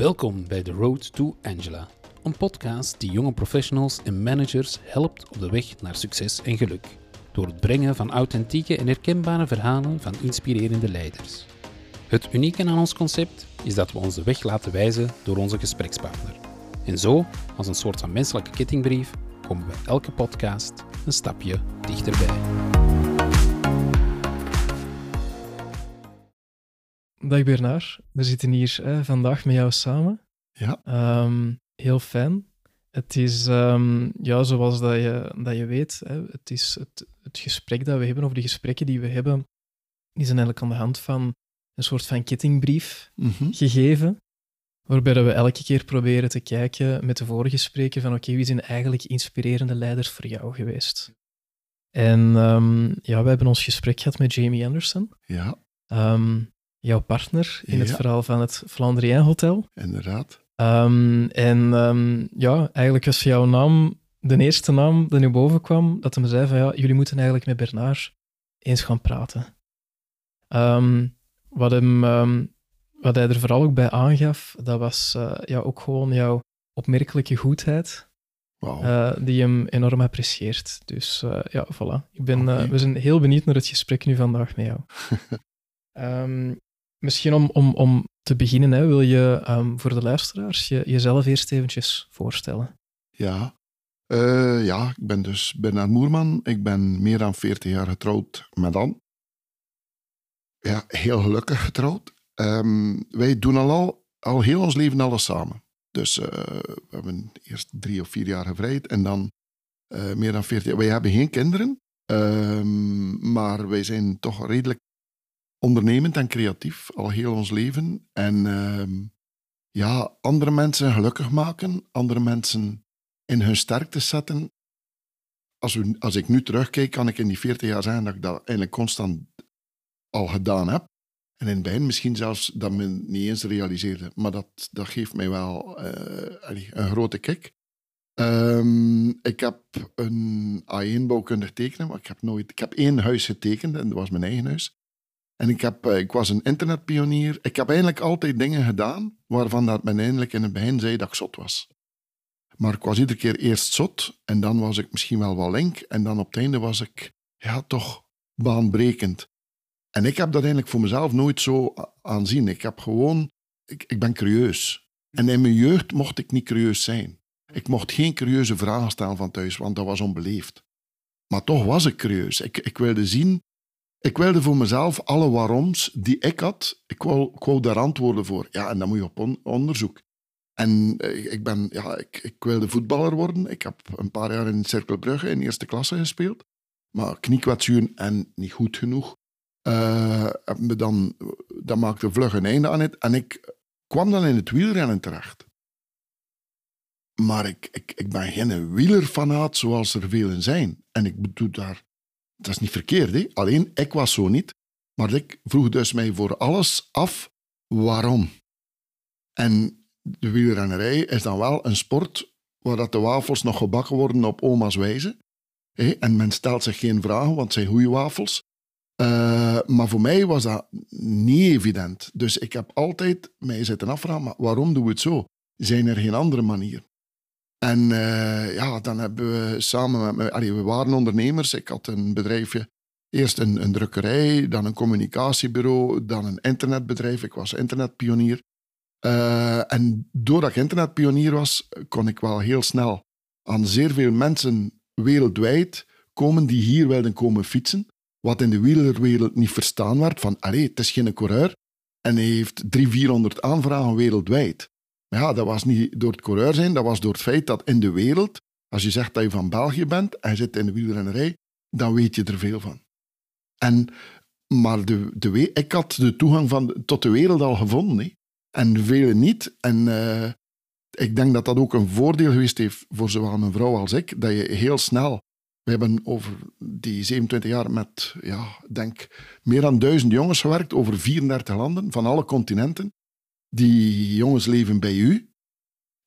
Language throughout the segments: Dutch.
Welkom bij The Road to Angela, een podcast die jonge professionals en managers helpt op de weg naar succes en geluk. Door het brengen van authentieke en herkenbare verhalen van inspirerende leiders. Het unieke aan ons concept is dat we ons de weg laten wijzen door onze gesprekspartner. En zo, als een soort van menselijke kettingbrief, komen we elke podcast een stapje dichterbij. Dag Bernard, we zitten hier hè, vandaag met jou samen. Ja. Ehm, heel fijn. Het is, ehm, ja, zoals dat je, dat je weet, hè, het is het, het gesprek dat we hebben, of de gesprekken die we hebben, die zijn eigenlijk aan de hand van een soort van kettingbrief Mhm. gegeven, waarbij we elke keer proberen te kijken met de vorige spreker van oké, wie zijn eigenlijk inspirerende leiders voor jou geweest? En ehm, ja, we hebben ons gesprek gehad met Jamie Anderson, Ja, jouw partner in het verhaal van het Flandrien Hotel. inderdaad. Ehm, en ehm, ja, eigenlijk was jouw naam de eerste naam die nu boven kwam, dat hij me zei van ja, jullie moeten eigenlijk met Bernard eens gaan praten. Ehm, wat, hem, wat hij er vooral ook bij aangaf, dat was eh, ja, ook gewoon jouw opmerkelijke goedheid, Wauw. eh, die hem enorm apprecieert. Dus eh, ja, voilà. Ik ben, we zijn heel benieuwd naar het gesprek nu vandaag met jou. misschien om, om, om te beginnen, hè, wil je ehm, voor de luisteraars je, jezelf eerst eventjes voorstellen. Ja. Eh, ja, ik ben dus Bernard Moerman. Ik ben meer dan 40 jaar getrouwd met Anne. Ja, heel gelukkig getrouwd. Ehm, wij doen al, al, al heel ons leven alles samen. Dus eh, we hebben eerst drie of vier jaar gevrijd en dan eh, meer dan 40 jaar. Wij hebben geen kinderen, ehm, maar wij zijn toch redelijk ondernemend en creatief al heel ons leven. En ehm, ja, andere mensen gelukkig maken, andere mensen in hun sterkte zetten. Als, we, als ik nu terugkijk, kan ik in die 40 jaar zeggen dat ik dat eigenlijk constant al gedaan heb. En in het begin misschien zelfs dat men niet eens realiseerde. Maar dat, dat geeft mij wel eh, een grote kick. Ehm, ik heb een A1-bouwkundig tekenen, maar ik heb nooit... Ik heb één huis getekend en dat was mijn eigen huis. En ik, heb, eh, ik was een internetpionier. Ik heb eigenlijk altijd dingen gedaan waarvan dat men eindelijk in het begin zei dat ik zot was. Maar ik was iedere keer eerst zot en dan was ik misschien wel wat link en dan op het einde was ik ja, toch baanbrekend. En ik heb dat eigenlijk voor mezelf nooit zo aanzien. Ik heb gewoon... Ik, ik ben curieus. En in mijn jeugd mocht ik niet curieus zijn. Ik mocht geen curieuze vragen stellen van thuis, want dat was onbeleefd. Maar toch was ik curieus. Ik, ik wilde zien... Ik wilde voor mezelf alle waaroms die ik had, ik wou, ik wou daar antwoorden voor. Ja, en dan moet je op on- onderzoek. En eh, ik, ben, ja, ik, ik wilde voetballer worden. Ik heb een paar jaar in Cirkel Brugge in eerste klasse gespeeld. Maar kniekwetsuren en niet goed genoeg. Heb me dan, dat maakte vlug een einde aan het. En ik kwam dan in het wielrennen terecht. Maar ik, ik, ik ben geen wielerfanaat zoals er velen zijn. En ik bedoel daar... Dat is niet verkeerd, hè? alleen ik was zo niet. Maar ik vroeg dus mij voor alles af waarom. En de wielrennerij is dan wel een sport waar dat de wafels nog gebakken worden op oma's wijze. En men stelt zich geen vragen, want het zijn goede wafels. Eh, maar voor mij was dat niet evident. Dus ik heb altijd mij zitten afvragen, maar waarom doen we het zo? Zijn er geen andere manieren? En eh, ja, dan hebben we samen met me... we waren ondernemers. Ik had een bedrijfje. Eerst een, een drukkerij, dan een communicatiebureau, dan een internetbedrijf. Ik was internetpionier. Eh, en doordat ik internetpionier was, kon ik wel heel snel aan zeer veel mensen wereldwijd komen die hier wilden komen fietsen. Wat in de wielerwereld niet verstaan werd. Van, allee, het is geen coureur. En hij heeft 300, 400 aanvragen wereldwijd. Maar ja, dat was niet door het coureur zijn, dat was door het feit dat in de wereld, als je zegt dat je van België bent en je zit in de wielrennerij, dan weet je er veel van. En, maar de, ik had de toegang van, tot de wereld al gevonden. hè. En velen niet. En eh, ik denk dat dat ook een voordeel geweest heeft voor zowel mijn vrouw als ik, dat je heel snel... We hebben over die 27 jaar met, ja, denk, meer dan duizend jongens gewerkt over 34 landen, van alle continenten. Die jongens leven bij u.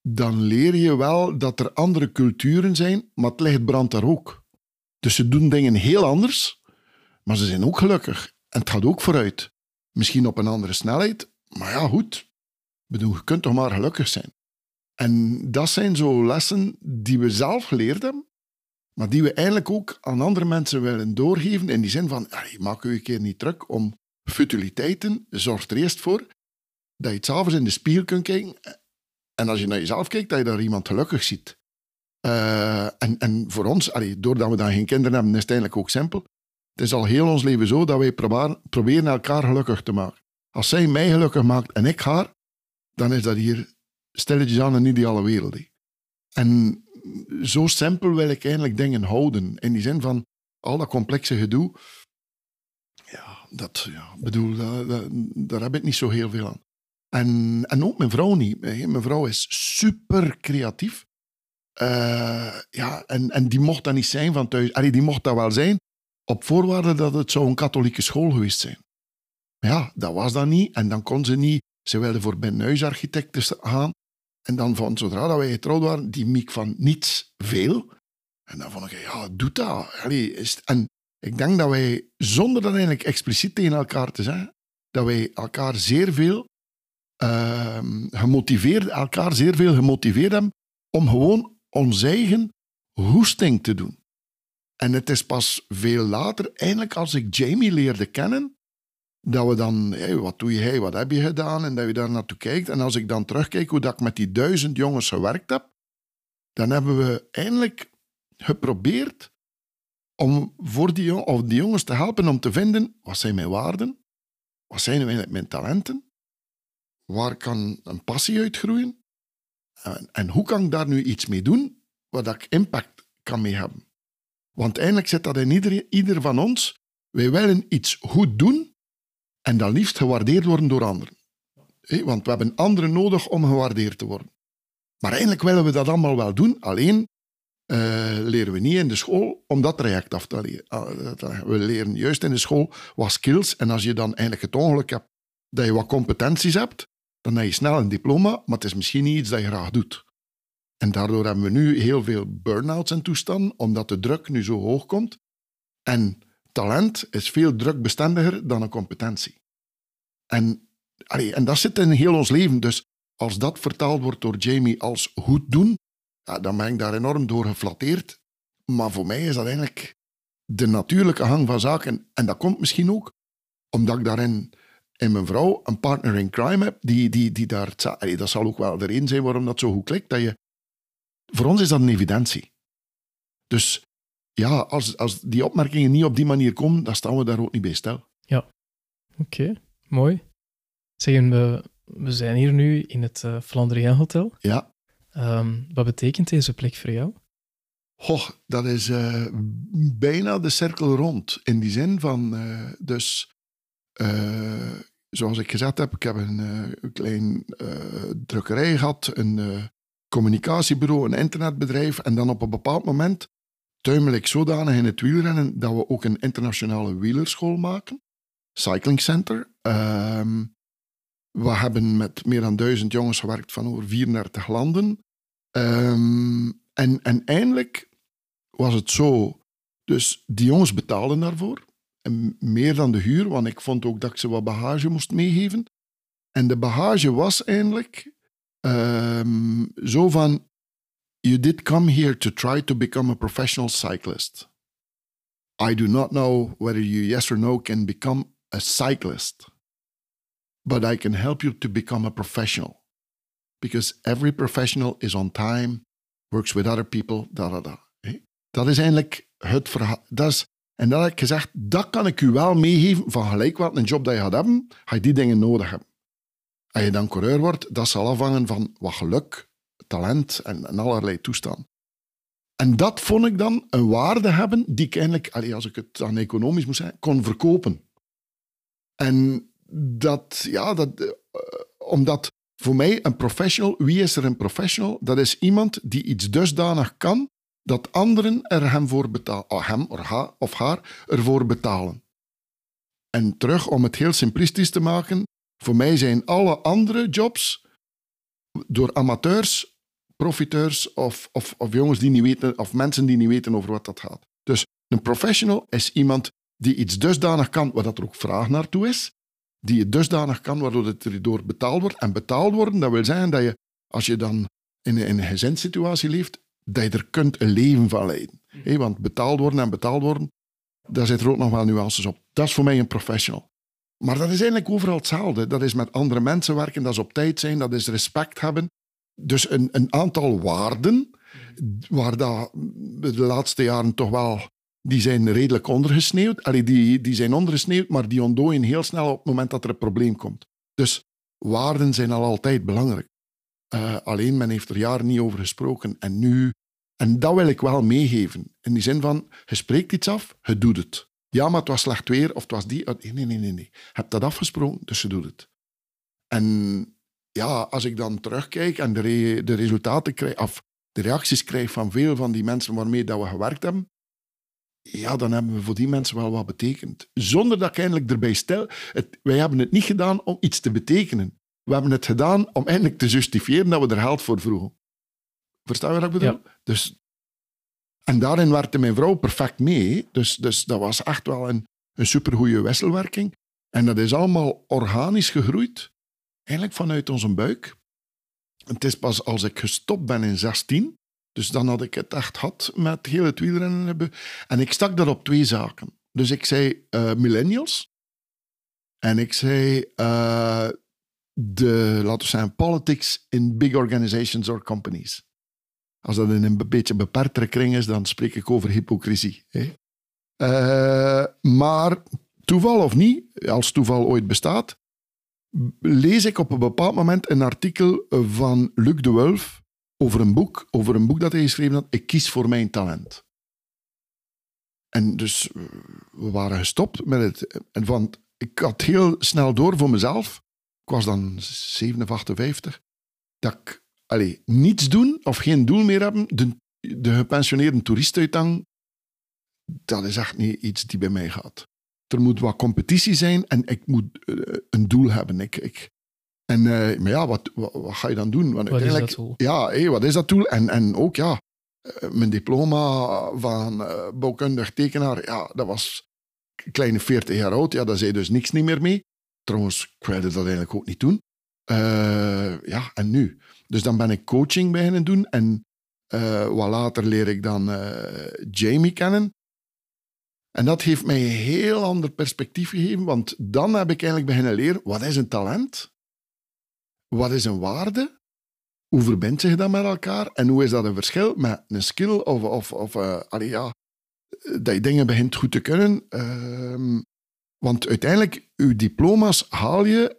Dan leer je wel dat er andere culturen zijn, maar het licht brandt daar ook. Dus ze doen dingen heel anders, maar ze zijn ook gelukkig. En het gaat ook vooruit. Misschien op een andere snelheid, maar ja, goed. bedoel, je kunt toch maar gelukkig zijn. En dat zijn zo lessen die we zelf geleerd hebben, maar die we eigenlijk ook aan andere mensen willen doorgeven. In die zin van, maak u een keer niet druk om futiliteiten. Zorg er eerst voor dat je het s'avonds in de spiegel kunt kijken. En als je naar jezelf kijkt, dat je daar iemand gelukkig ziet. Uh, en, en voor ons, allee, doordat we dan geen kinderen hebben, is het eigenlijk ook simpel. Het is al heel ons leven zo dat wij proberen, elkaar gelukkig te maken. Als zij mij gelukkig maakt en ik haar, dan is dat hier stilletjes aan een ideale wereld. En zo simpel wil ik eigenlijk dingen houden. In die zin van al dat complexe gedoe. Ja, dat ja, bedoel, daar heb ik niet zo heel veel aan. En, en ook mijn vrouw niet. Mijn vrouw is super creatief. Uh, ja, en, en die mocht dat niet zijn van thuis. Allee, die mocht dat wel zijn, op voorwaarde dat het zou een katholieke school geweest zijn. Ja, dat was dat niet. En dan kon ze niet. Ze wilde voor binnenhuisarchitecten gaan. En dan van zodra dat wij getrouwd waren, die miek van niets veel. En dan vond ik, ja, doe dat. Allee, is en ik denk dat wij, zonder dat eigenlijk expliciet tegen elkaar te zeggen, dat wij elkaar zeer veel uh, gemotiveerd, elkaar zeer veel gemotiveerd hebben om gewoon ons eigen hoesting te doen. En het is pas veel later, eindelijk als ik Jamie leerde kennen, dat we dan, hey, wat doe je, wat heb je gedaan? En dat je daar naartoe kijkt. En als ik dan terugkijk hoe dat ik met die duizend jongens gewerkt heb, dan hebben we eindelijk geprobeerd om voor die, of die jongens te helpen om te vinden, wat zijn mijn waarden? Wat zijn mijn talenten? Waar kan een passie uitgroeien? En, en hoe kan ik daar nu iets mee doen, waar ik impact kan mee hebben? Want eindelijk zit dat in ieder, ieder van ons. Wij willen iets goed doen en dan liefst gewaardeerd worden door anderen. want we hebben anderen nodig om gewaardeerd te worden. Maar eigenlijk willen we dat allemaal wel doen, alleen uh, leren we niet in de school om dat traject af te leren. Ah, we leren juist in de school wat skills en als je dan eigenlijk het ongeluk hebt dat je wat competenties hebt, dan heb je snel een diploma, maar het is misschien niet iets dat je graag doet. En daardoor hebben we nu heel veel burn-outs en toestanden, omdat de druk nu zo hoog komt. En talent is veel drukbestendiger dan een competentie. En, en dat zit in heel ons leven. Dus als dat vertaald wordt door Jamie als goed doen, ja, dan ben ik daar enorm door geflatteerd. Maar voor mij is dat eigenlijk de natuurlijke hang van zaken. En dat komt misschien ook omdat ik daarin in mijn vrouw een partner in crime heb, die, die, die daar... Dat zal ook wel de reden zijn waarom dat zo goed klikt, dat je voor ons is dat een evidentie. Dus ja, als, als die opmerkingen niet op die manier komen, dan staan we daar ook niet bij stil. Ja, oké, mooi. Zeggen we, we zijn hier nu in het uh, Flandrien Hotel. Ja. Um, wat betekent deze plek voor jou? Goh, dat is uh, bijna de cirkel rond. In die zin van, uh, dus, zoals ik gezegd heb, ik heb een, een klein drukkerij gehad, een communicatiebureau, een internetbedrijf. En dan op een bepaald moment tuimel ik zodanig in het wielrennen dat we ook een internationale wielerschool maken. Cycling Center. Ehm, we hebben met meer dan duizend jongens gewerkt van over 34 landen. Ehm, en, en eindelijk was het zo. Dus die jongens betaalden daarvoor. Meer dan de huur, want ik vond ook dat ik ze wat bagage moest meegeven. En de bagage was eigenlijk um, zo van, you did come here to try to become a professional cyclist. I do not know whether you, yes or no, can become a cyclist, but I can help you to become a professional. Because every professional is on time, works with other people, da da da. Dat is eigenlijk het verhaal. Dat en dat heb ik gezegd, dat kan ik u wel meegeven van gelijk wat een job dat je gaat hebben, ga je die dingen nodig hebben. Als je dan coureur wordt, dat zal afhangen van wat geluk, talent en, en allerlei toestanden. En dat vond ik dan een waarde hebben die ik eigenlijk, als ik het aan economisch moest zeggen, kon verkopen. En dat, ja, dat, uh, omdat voor mij een professional, wie is er een professional? Dat is iemand die iets dusdanig kan dat anderen er hem voor betalen, oh, hem of haar, ervoor betalen. En terug, om het heel simplistisch te maken, voor mij zijn alle andere jobs door amateurs, profiteurs of, of, of jongens die niet weten, of mensen die niet weten over wat dat gaat. Dus een professional is iemand die iets dusdanig kan, waar dat er ook vraag naartoe is, die je dusdanig kan waardoor het erdoor betaald wordt. En betaald worden, dat wil zeggen dat je, als je dan in, in een gezinssituatie leeft, dat je er kunt een leven van leiden. Hé, want betaald worden en betaald worden, daar zitten er ook nog wel nuances op. Dat is voor mij een professional. Maar dat is eigenlijk overal hetzelfde. Dat is met andere mensen werken, dat is op tijd zijn, dat is respect hebben. Dus een, een aantal waarden, waar dat de laatste jaren toch wel, die zijn redelijk ondergesneeuwd. Allee, die, die zijn ondergesneeuwd, maar die ontdooien heel snel op het moment dat er een probleem komt. Dus waarden zijn al altijd belangrijk. Uh, alleen men heeft er jaren niet over gesproken. En nu, en dat wil ik wel meegeven. In die zin van, je spreekt iets af, je doet het. Ja, maar het was slecht weer of het was die. Nee, nee, nee, nee. Je hebt dat afgesproken, dus je doet het. En ja, als ik dan terugkijk en de, de resultaten krijg, of de reacties krijg van veel van die mensen waarmee dat we gewerkt hebben, ja, dan hebben we voor die mensen wel wat betekend. Zonder dat ik eindelijk erbij stel. Wij hebben het niet gedaan om iets te betekenen. We hebben het gedaan om eindelijk te justifiëren dat we er geld voor vroegen. Verstaan je wat ik bedoel? Ja. Dus, en daarin werkte mijn vrouw perfect mee. Dus, dus dat was echt wel een, een supergoeie wisselwerking. En dat is allemaal organisch gegroeid. Eigenlijk vanuit onze buik. Het is pas als ik gestopt ben in 16, dus dan had ik het echt had met heel het wielrennen. En ik stak dat op twee zaken. Dus ik zei uh, millennials. En ik zei uh, de, laten we zeggen, politics in big organizations or companies. Als dat in een beetje beperktere kring is, dan spreek ik over hypocrisie. Hè? Uh, maar toeval of niet, als toeval ooit bestaat, lees ik op een bepaald moment een artikel van Luc de Wulf over een boek, over een boek dat hij geschreven had, Ik kies voor mijn talent. En dus we waren gestopt met het. En ik had heel snel door voor mezelf, ik was dan 57, dat ik allez, niets doen of geen doel meer hebben, de, de gepensioneerde toeristuithang, dat is echt niet iets die bij mij gaat er moet wat competitie zijn en ik moet uh, een doel hebben. Ik, ik, en, uh, maar ja, wat, wat, wat, ga je dan doen? Want wat is dat doel? Ja, hey, wat is dat doel? En, en ook, ja, uh, mijn diploma van bouwkundig tekenaar, ja, dat was kleine 40 jaar oud. Ja, daar zei dus niks niet meer mee. Trouwens, ik wilde dat eigenlijk ook niet doen. ja, en nu? Dus dan ben ik coaching beginnen doen en wat later leer ik dan Jamie kennen. En dat heeft mij een heel ander perspectief gegeven, want dan heb ik eigenlijk beginnen leren, wat is een talent? Wat is een waarde? Hoe verbindt zich dat met elkaar? En hoe is dat een verschil met een skill of, of, of ja, dat je dingen begint goed te kunnen? Want uiteindelijk, je diploma's haal je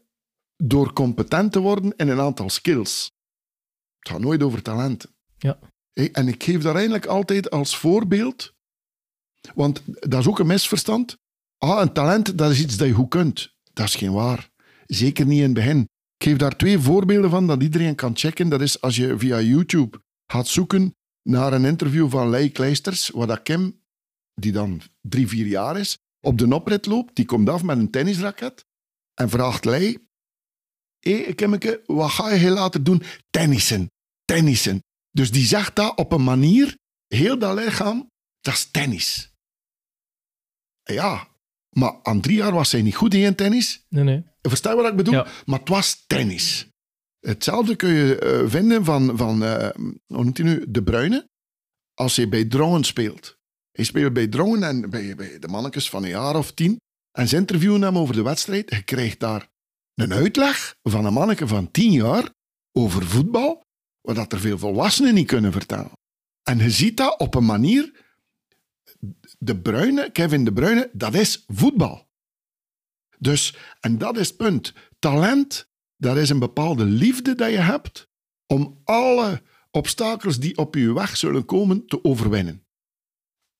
door competent te worden in een aantal skills. Het gaat nooit over talenten. Ja. En ik geef daar eigenlijk altijd als voorbeeld want dat is ook een misverstand. Ah, een talent, dat is iets dat je goed kunt. Dat is geen waar. Zeker niet in het begin. Ik geef daar twee voorbeelden van dat iedereen kan checken. Dat is als je via YouTube gaat zoeken naar een interview van Lei Kleisters, waar dat Kim, die dan drie, vier jaar is, op de oprit loopt. Die komt af met een tennisraket en vraagt Lei, hé hey, Kimmeke, wat ga je heel later doen? Tennissen, tennissen. Dus die zegt dat op een manier, heel dat lichaam, dat is tennis. Ja, maar aan drie jaar was zij niet goed in tennis. Nee, nee. Versta je wat ik bedoel? Ja. Maar het was tennis. Hetzelfde kun je uh, vinden van, van uh, hoe noemt hij nu, De Bruyne. Als hij bij Drongen speelt. Hij speelt bij Drongen en bij, de mannetjes van een jaar of tien. En ze interviewen hem over de wedstrijd. Je krijgt daar een uitleg van een manneke van tien jaar over voetbal, wat er veel volwassenen niet kunnen vertellen. En je ziet dat op een manier de Bruyne, Kevin De Bruyne, dat is voetbal. Dus, en dat is het punt. Talent, dat is een bepaalde liefde dat je hebt om alle obstakels die op je weg zullen komen te overwinnen.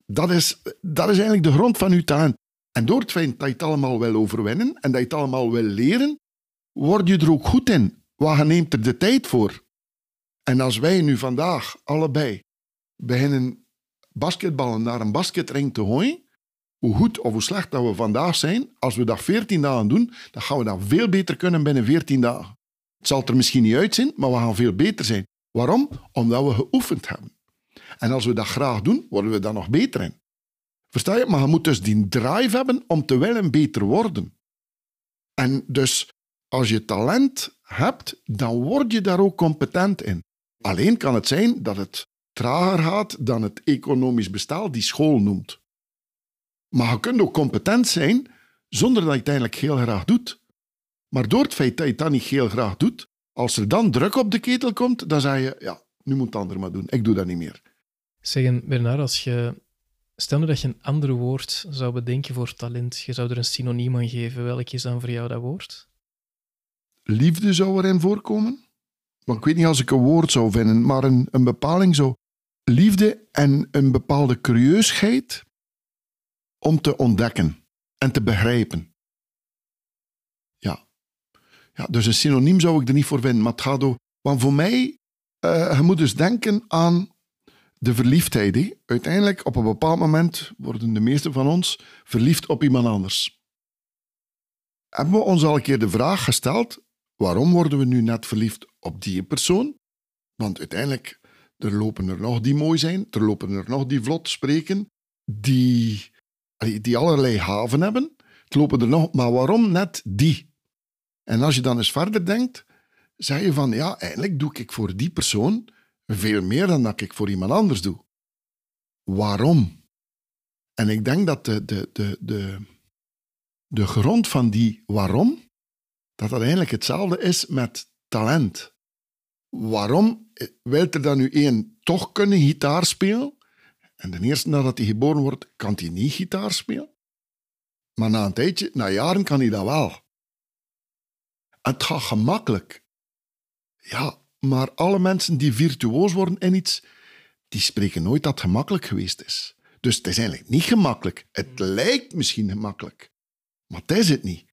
Dat is, dat is eigenlijk de grond van je talent. En door het feit dat je het allemaal wil overwinnen en dat je het allemaal wil leren, word je er ook goed in. Waar neemt er de tijd voor? En als wij nu vandaag allebei beginnen basketballen naar een basketring te gooien, hoe goed of hoe slecht dat we vandaag zijn, als we dat 14 dagen doen, dan gaan we dat veel beter kunnen binnen 14 dagen. Het zal er misschien niet uitzien, maar we gaan veel beter zijn. Waarom? Omdat we geoefend hebben. En als we dat graag doen, worden we daar nog beter in. Versta je? Maar je moet dus die drive hebben om te willen beter worden. En dus als je talent hebt, dan word je daar ook competent in. Alleen kan het zijn dat het trager gaat dan het economisch bestel die school noemt. Maar je kunt ook competent zijn zonder dat je het eigenlijk heel graag doet. Maar door het feit dat je dan niet heel graag doet, als er dan druk op de ketel komt, dan zeg je, ja, nu moet het ander maar doen. Ik doe dat niet meer. Zeggen, Bernard, als je... Stel nu dat je een ander woord zou bedenken voor talent. Je zou er een synoniem aan geven. Welk is dan voor jou dat woord? Liefde zou erin voorkomen. Want ik weet niet als ik een woord zou vinden, maar een, een bepaling zo. Liefde en een bepaalde curieusheid om te ontdekken en te begrijpen. Ja. ja. Dus een synoniem zou ik er niet voor vinden, maar het gaat. Want voor mij, uh, je moet dus denken aan de verliefdheid. Uiteindelijk, op een bepaald moment, worden de meesten van ons verliefd op iemand anders. Hebben we ons al een keer de vraag gesteld, waarom worden we nu net verliefd op die persoon? Want uiteindelijk, er lopen er nog die mooi zijn, er lopen er nog die vlot spreken, die, die allerlei haven hebben. Het lopen er nog, maar waarom net die? En als je dan eens verder denkt, zeg je van, ja, eigenlijk doe ik voor die persoon veel meer dan dat ik voor iemand anders doe. Waarom? En ik denk dat de, de, de, de, de grond van die waarom, dat dat eigenlijk hetzelfde is met talent. Waarom wil er dan nu één toch kunnen gitaar spelen? En de eerste nadat hij geboren wordt, kan hij niet gitaar spelen. Maar na een tijdje, na jaren, kan hij dat wel. Het gaat gemakkelijk. Ja, maar alle mensen die virtuoos worden in iets, die spreken nooit dat het gemakkelijk geweest is. Dus het is eigenlijk niet gemakkelijk. Het lijkt misschien gemakkelijk, maar het is het niet.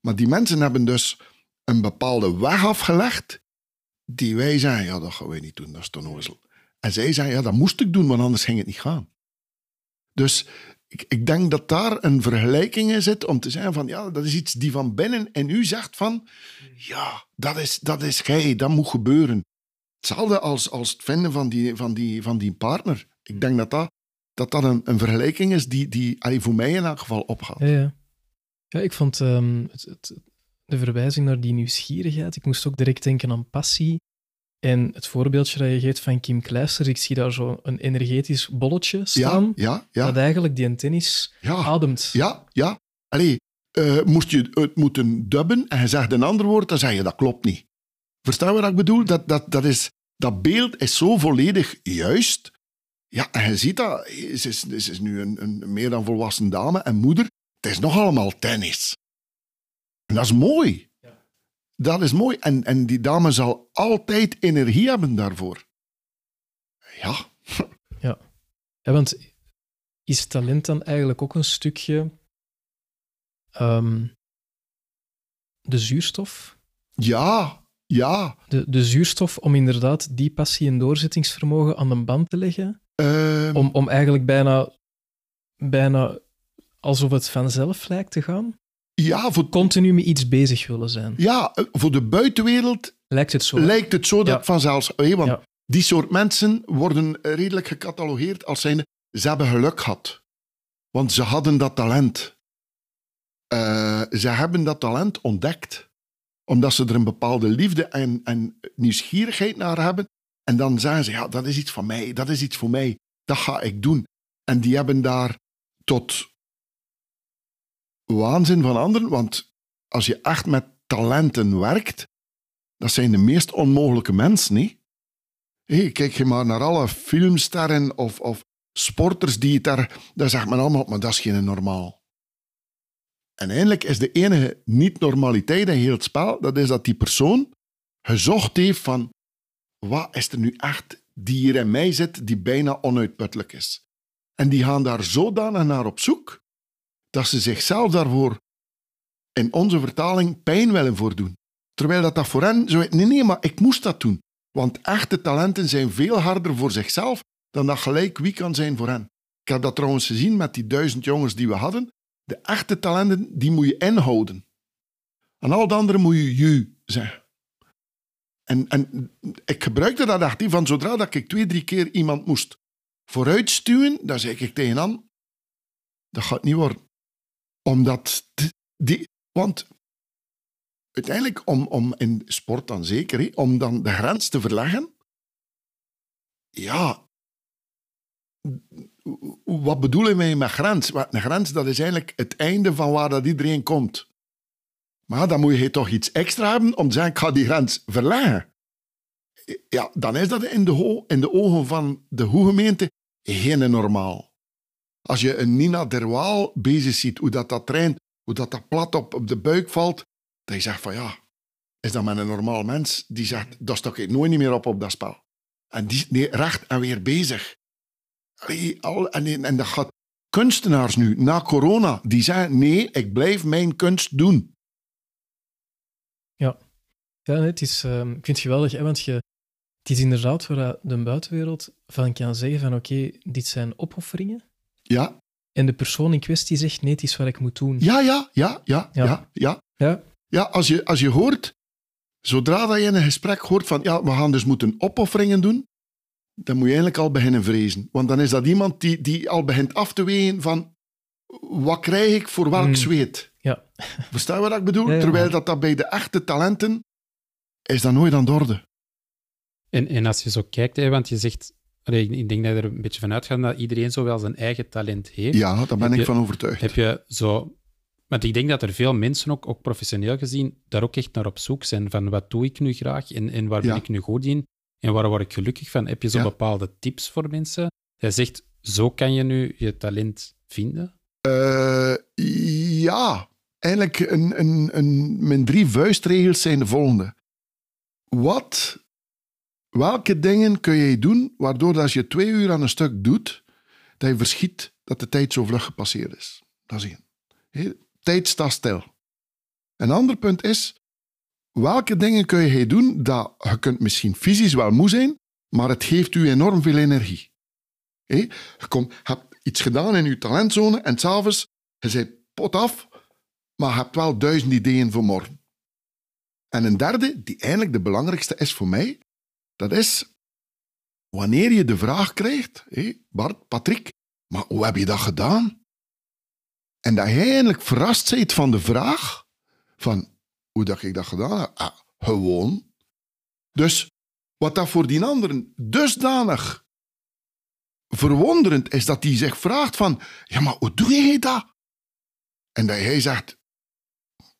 Maar die mensen hebben dus een bepaalde weg afgelegd, die wij zeggen, ja, dat gaan wij niet doen, dat is te En zij zeggen, ja, dat moest ik doen, want anders ging het niet gaan. Dus ik, ik denk dat daar een vergelijking in zit om te zeggen van, ja, dat is iets die van binnen en u zegt van, ja, dat is, dat is gij, dat moet gebeuren. Hetzelfde als, als het vinden van die, van, die, van die partner. Ik denk dat dat, dat, dat een, een vergelijking is die, die voor mij in elk geval opgaat. Ja, ja. ik vond het, het, de verwijzing naar die nieuwsgierigheid, ik moest ook direct denken aan passie. En het voorbeeldje dat je geeft van Kim Kleister, ik zie daar zo een energetisch bolletje staan, ja, ja, ja. dat eigenlijk die tennis ademt. Ja, ja. Allee, uh, moest je het moeten dubben en je zegt een ander woord, dan zeg je dat klopt niet. Verstaan wat ik bedoel? Dat, dat, dat, is, dat beeld is zo volledig juist. Ja, en je ziet dat, ze is, ze is nu een, een meer dan volwassen dame en moeder. Het is nog allemaal tennis. En dat is mooi. Dat is mooi. En, en die dame zal altijd energie hebben daarvoor. Ja. Ja. ja want is talent dan eigenlijk ook een stukje um, de zuurstof? Ja, ja. De, de zuurstof om inderdaad die passie en doorzettingsvermogen aan de band te leggen? Um, om, om eigenlijk bijna, bijna alsof het vanzelf lijkt te gaan? Ja, voor... Continu met iets bezig willen zijn. Ja, voor de buitenwereld lijkt het zo. Lijkt het zo dat ja. vanzelfs... want die soort mensen worden redelijk gecatalogeerd als zijnde ze hebben geluk gehad. Want ze hadden dat talent. Uh, ze hebben dat talent ontdekt. Omdat ze er een bepaalde liefde en, en nieuwsgierigheid naar hebben. En dan zeggen ze, ja, dat is iets van mij, dat is iets voor mij. Dat ga ik doen. En die hebben daar tot waanzin van anderen, want als je echt met talenten werkt, dat zijn de meest onmogelijke mensen, niet? Hey, kijk je maar naar alle filmsterren of, of sporters die daar... Daar zegt men allemaal, maar dat is geen normaal. En eindelijk is de enige niet-normaliteit in heel het spel, dat is dat die persoon gezocht heeft van wat is er nu echt die hier in mij zit, die bijna onuitputtelijk is. En die gaan daar zodanig naar op zoek, dat ze zichzelf daarvoor in onze vertaling pijn willen voordoen. Terwijl dat, dat voor hen zo... Nee, nee, maar ik moest dat doen. Want echte talenten zijn veel harder voor zichzelf dan dat gelijk wie kan zijn voor hen. Ik heb dat trouwens gezien met die duizend jongens die we hadden. De echte talenten, die moet je inhouden. En al de anderen moet je ju zeggen. En, en ik gebruikte dat actief van zodra dat ik twee, drie keer iemand moest vooruitstuwen, dan zei ik tegen An, dat gaat niet worden omdat die, want uiteindelijk, om, om in sport dan zeker, om dan de grens te verleggen. Ja, wat bedoelen wij met grens? Een grens, dat is eigenlijk het einde van waar dat iedereen komt. Maar dan moet je toch iets extra hebben om te zeggen, ik ga die grens verleggen. Ja, dan is dat in de, in de ogen van de hoegemeente geen normaal. Als je een Nina Derwaal bezig ziet, hoe dat, dat traint, hoe dat, dat plat op, op de buik valt, dan je zegt van ja, is dat met een normaal mens? Die zegt, dat stok ik nooit meer op op dat spel. En die is recht en weer bezig. al, en, en dat gaat kunstenaars nu, na corona, die zeggen nee, ik blijf mijn kunst doen. Ja, ja het is, uh, ik vind het geweldig, want je, het is inderdaad waar de buitenwereld van kan zeggen van oké, dit zijn opofferingen. Ja. En de persoon in kwestie zegt nee, het is wat ik moet doen. Ja, ja, ja, ja, ja. ja, ja. ja. als, je, als je hoort, zodra dat je in een gesprek hoort van ja, we gaan dus moeten opofferingen doen, dan moet je eigenlijk al beginnen vrezen. Want dan is dat iemand die, die al begint af te wegen van wat krijg ik voor welk mm. zweet? Ja. Verstaan je wat ik bedoel? Terwijl dat, dat bij de echte talenten is dat nooit aan de orde. En, en als je zo kijkt, hè, want je zegt, ik denk dat je er een beetje van uitgaat dat iedereen zo wel zijn eigen talent heeft. Ja, daar ben ik van overtuigd. Heb je zo... Want ik denk dat er veel mensen, ook, ook professioneel gezien, daar ook echt naar op zoek zijn. Van wat doe ik nu graag en, en waar ben ik nu goed in? En waar word ik gelukkig van? Heb je zo bepaalde tips voor mensen? Jij zegt, zo kan je nu je talent vinden? Uh, ja, eigenlijk een, een, een, mijn drie vuistregels zijn de volgende. Wat, welke dingen kun je doen waardoor als je twee uur aan een stuk doet, dat je verschiet dat de tijd zo vlug gepasseerd is? Dat is één. Tijd staat stil. Een ander punt is, welke dingen kun je doen dat je kunt misschien fysisch wel moe zijn, maar het geeft u enorm veel energie. Je hebt iets gedaan in je talentzone en s'avonds, je bent pot af, maar je hebt wel duizend ideeën voor morgen. En een derde, die eigenlijk de belangrijkste is voor mij, dat is wanneer je de vraag krijgt, hé, Bart, Patrick, maar hoe heb je dat gedaan? En dat je eigenlijk verrast bent van de vraag van hoe dat ik dat gedaan heb. Ah, gewoon. Dus wat dat voor die anderen dusdanig verwonderend is, dat hij zich vraagt van, ja, maar hoe doe je dat? En dat hij zegt,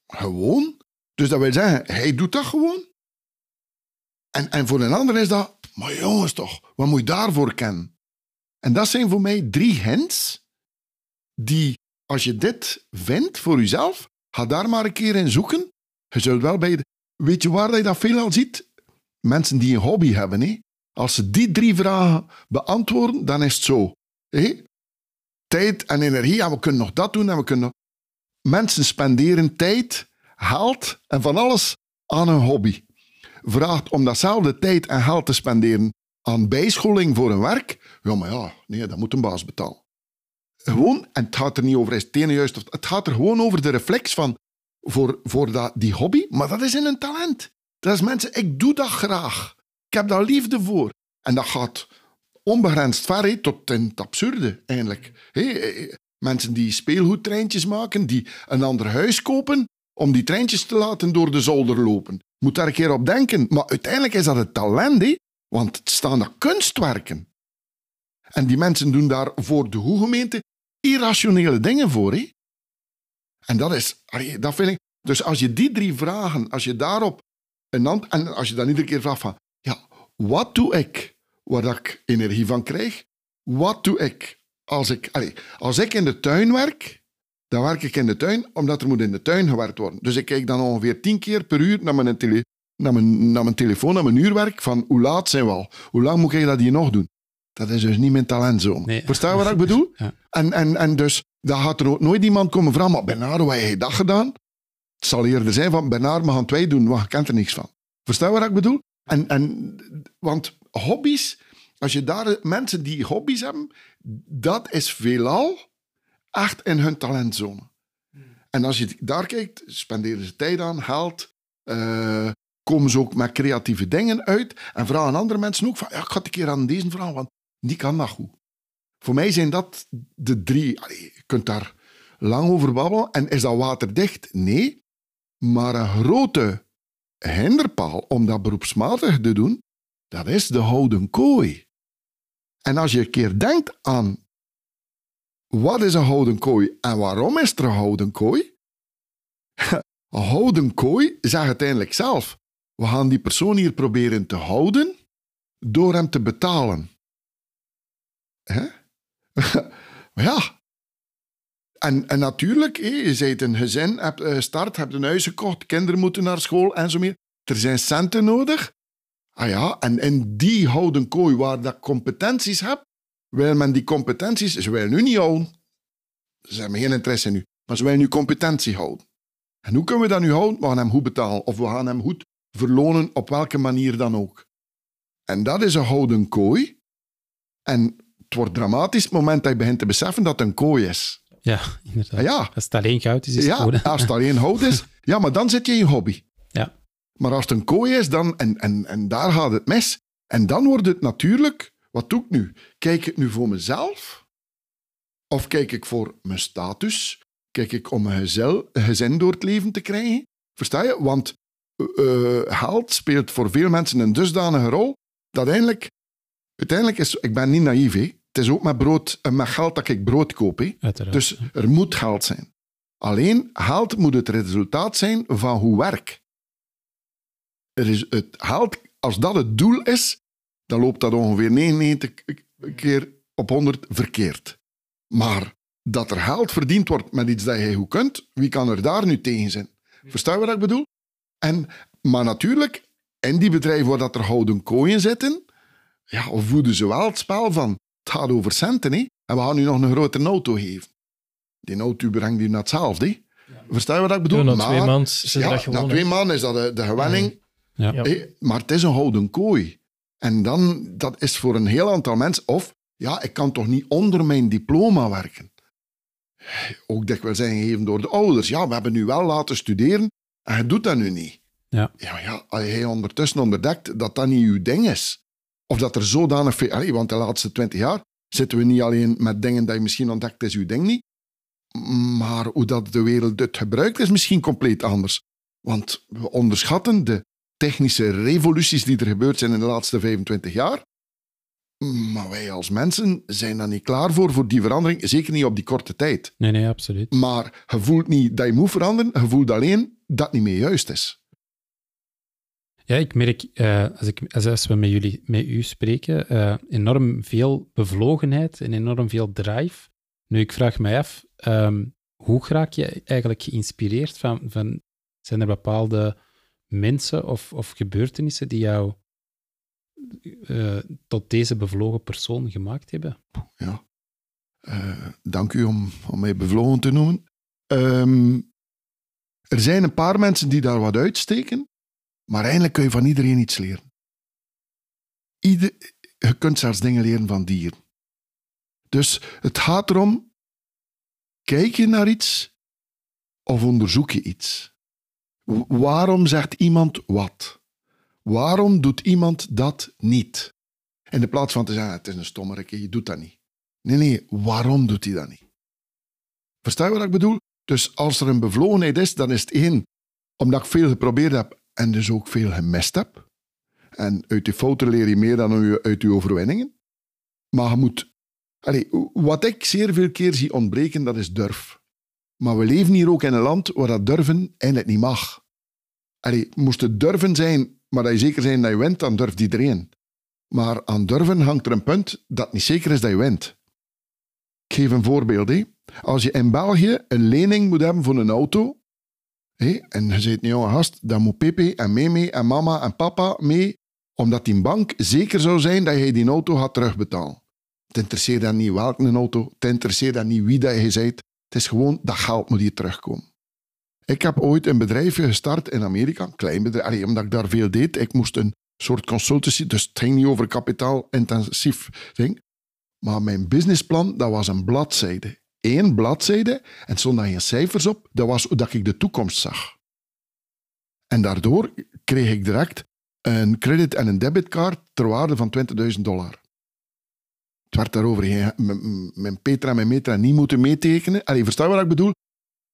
gewoon. Dus dat wil zeggen, hij doet dat gewoon. En, voor een ander is dat, maar jongens toch, wat moet je daarvoor kennen? En dat zijn voor mij drie hints die, als je dit vindt voor jezelf, ga daar maar een keer in zoeken. Je zult wel bij de, weet je waar je dat veelal ziet? Mensen die een hobby hebben. Hè? Als ze die drie vragen beantwoorden, dan is het zo. Hè? Tijd en energie, en we kunnen nog dat doen en we kunnen. Mensen spenderen tijd, geld en van alles aan een hobby. Vraagt om datzelfde tijd en geld te spenderen aan bijscholing voor een werk, ja, maar ja, nee, dat moet een baas betalen. Gewoon, en het gaat er niet over is het ene juist, of het gaat er gewoon over de reflex van voor, voor dat, die hobby, maar dat is in een talent. Dat is mensen, ik doe dat graag. Ik heb daar liefde voor. En dat gaat onbegrensd ver, tot in het absurde eigenlijk. Hey, mensen die speelgoedtreintjes maken, die een ander huis kopen om die treintjes te laten door de zolder lopen. Moet daar een keer op denken. Maar uiteindelijk is dat het talent, want het staan er kunstwerken. En die mensen doen daar voor de hoegemeente irrationele dingen voor. Hè? En dat is, dat vind ik. Dus als je die drie vragen, als je daarop een en als je dan iedere keer vraagt van, ja, wat doe ik waar ik energie van krijg? Wat doe ik als ik, als ik in de tuin werk? Dan werk ik in de tuin omdat er moet in de tuin gewerkt worden. Dus ik kijk dan ongeveer tien keer per uur naar mijn, tele, naar mijn, naar mijn telefoon, naar mijn uurwerk, van hoe laat zijn we al? Hoe lang moet ik dat hier nog doen? Dat is dus niet mijn talentzone. Nee. Verstaan je wat ik bedoel? Ja. En, en, en dus, dan gaat er ook nooit iemand komen vragen, maar Bernard, hoe heb je dat gedaan? Het zal eerder zijn van, Bernard, we gaan twee doen, maar je kent er niks van. Verstaan je wat ik bedoel? En, en, want hobby's, als je daar mensen die hobby's hebben, dat is veelal echt in hun talentzone. En als je daar kijkt, spenderen ze tijd aan, geld, uh, komen ze ook met creatieve dingen uit en vragen andere mensen ook van, ja, ik ga een keer aan deze vragen, want die kan dat goed. Voor mij zijn dat de drie. je kunt daar lang over babbelen. En is dat waterdicht? Nee. Maar een grote hinderpaal om dat beroepsmatig te doen, dat is de houden kooi. En als je een keer denkt aan wat is een houden kooi en waarom is er een houden kooi? Een houden kooi zegt uiteindelijk zelf, we gaan die persoon hier proberen te houden door hem te betalen. Hè? ja. En, en natuurlijk, je bent een gezin, hebt gestart, hebt een huis gekocht, kinderen moeten naar school en zo meer. Er zijn centen nodig. Ah ja, en in die houden kooi waar dat competenties hebt, wil men die competenties, ze willen nu niet houden. Ze hebben geen interesse nu, maar ze willen nu competentie houden. En hoe kunnen we dat nu houden? We gaan hem goed betalen of we gaan hem goed verlonen op welke manier dan ook. En dat is een houden kooi. En het wordt dramatisch het moment dat je begint te beseffen dat het een kooi is. Ja, inderdaad. Ja. Als het alleen goud is, is ja, het als het alleen hout is, ja, maar dan zit je in je hobby. Ja. Maar als het een kooi is, dan, en, en, en daar gaat het mis. En dan wordt het natuurlijk, wat doe ik nu? Kijk ik nu voor mezelf? Of kijk ik voor mijn status? Kijk ik om een gezel- een gezin door het leven te krijgen? Versta je? Want eh, eh, geld speelt voor veel mensen een dusdanige rol dat eigenlijk, uiteindelijk is, ik ben niet naïef, hè. het is ook met, brood, met geld dat ik brood koop. Hè. Dus er moet geld zijn. Alleen geld moet het resultaat zijn van hoe werk. Er is het geld, als dat het doel is, dan loopt dat ongeveer 99 keer op 100 verkeerd. Maar dat er geld verdiend wordt met iets dat jij goed kunt, wie kan er daar nu tegen zijn? Versta je wat ik bedoel? En, maar natuurlijk, in die bedrijven waar dat er houden kooien zitten, ja, voeden ze wel het spel van het gaat over centen, hè? en we gaan nu nog een grotere auto geven. Die auto brengt u naar hetzelfde. hè? Versta je wat ik bedoel? Ja, na Maar- twee maanden zit ja, dat na twee maanden is dat de, de gewenning. Ja. Maar het is een houden kooi. En dan, dat is voor een heel aantal mensen, of ja, ik kan toch niet onder mijn diploma werken. Ook dikwijls zijn gegeven door de ouders. Ja, we hebben nu wel laten studeren en je doet dat nu niet. Ja. Ja, ja als je ondertussen ontdekt dat dat niet uw ding is. Of dat er zodanig veel... Allee, want de laatste twintig jaar zitten we niet alleen met dingen dat je misschien ontdekt is uw ding niet, maar hoe dat de wereld het gebruikt is misschien compleet anders. Want we onderschatten de technische revoluties die er gebeurd zijn in de laatste 25 jaar. Maar wij als mensen zijn daar niet klaar voor, voor die verandering. Zeker niet op die korte tijd. Nee, nee, absoluut. Maar je voelt niet dat je moet veranderen. Je voelt alleen dat het niet meer juist is. Ja, ik merk, eh, als, ik, als, we met, jullie, met u spreken, eh, enorm veel bevlogenheid en enorm veel drive. Nu, ik vraag mij af, ehm, hoe raak je eigenlijk geïnspireerd van, van... Zijn er bepaalde mensen of, of gebeurtenissen die jou eh, tot deze bevlogen persoon gemaakt hebben? Ja. Eh, dank u om, om mij bevlogen te noemen. Ehm, er zijn een paar mensen die daar wat uitsteken, maar eigenlijk kun je van iedereen iets leren. Je kunt zelfs dingen leren van dieren. Dus het gaat erom, kijk je naar iets of onderzoek je iets? Waarom zegt iemand wat? Waarom doet iemand dat niet? In de plaats van te zeggen, het is een stommerke, je doet dat niet. Nee, nee, waarom doet hij dat niet? Versta je wat ik bedoel? Dus als er een bevlogenheid is, dan is het één, omdat ik veel geprobeerd heb en dus ook veel gemist heb. En uit je fouten leer je meer dan uit je overwinningen. Maar je moet... Wat ik zeer veel keer zie ontbreken, dat is durf. Maar we leven hier ook in een land waar dat durven eigenlijk niet mag. Allee, moest het durven zijn, maar dat je zeker zijn dat je wint, dan durft iedereen. Maar aan durven hangt er een punt dat niet zeker is dat je wint. Ik geef een voorbeeld. Als je in België een lening moet hebben voor een auto, en je zit een jonge gast, dan moet Pepe en Meme en mama en papa mee, omdat die bank zeker zou zijn dat je die auto gaat terugbetalen. Het interesseert dan niet welke auto, het interesseert dan niet wie dat je bent. Het is gewoon, dat geld moet hier terugkomen. Ik heb ooit een bedrijfje gestart in Amerika, een klein bedrijf, omdat ik daar veel deed. Ik moest een soort consultancy, dus het ging niet over kapitaalintensief ding. Maar mijn businessplan, dat was een bladzijde. Eén bladzijde, en stond daar geen cijfers op. Dat was dat ik de toekomst zag. En daardoor kreeg ik direct een credit- en een debitcard ter waarde van 20.000 dollar. Het werd daarover mijn Petra en mijn Metra niet moeten meetekenen. Allee, je wat ik bedoel?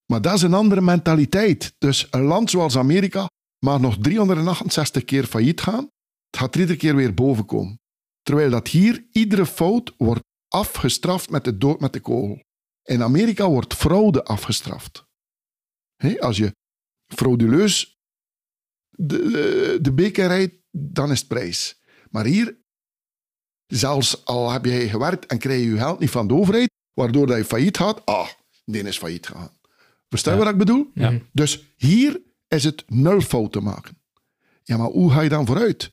Maar dat is een andere mentaliteit. Dus een land zoals Amerika mag nog 368 keer failliet gaan. Het gaat er iedere keer weer boven komen. Terwijl dat hier iedere fout wordt afgestraft met de dood met de kogel. In Amerika wordt fraude afgestraft. Als je frauduleus de, de, de beker rijdt, dan is het prijs. Maar hier, zelfs al heb je gewerkt en krijg je je geld niet van de overheid, waardoor dat je failliet gaat, ah, die is failliet gegaan. Verstaan je Ja. wat ik bedoel? Ja. Dus hier is het nul fouten maken. Ja, maar hoe ga je dan vooruit?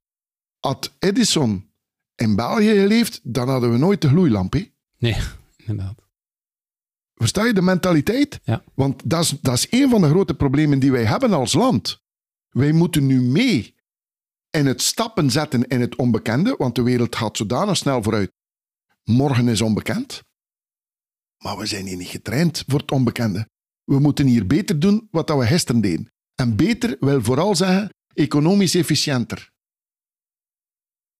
Had Edison in België geleefd, dan hadden we nooit de gloeilamp. Nee, inderdaad. Versta je de mentaliteit? Ja. Want dat is, dat is een van de grote problemen die wij hebben als land. Wij moeten nu mee in het stappen zetten in het onbekende, want de wereld gaat zodanig snel vooruit. Morgen is onbekend. Maar we zijn hier niet getraind voor het onbekende. We moeten hier beter doen wat dat we gisteren deden. En beter wil vooral zeggen economisch efficiënter.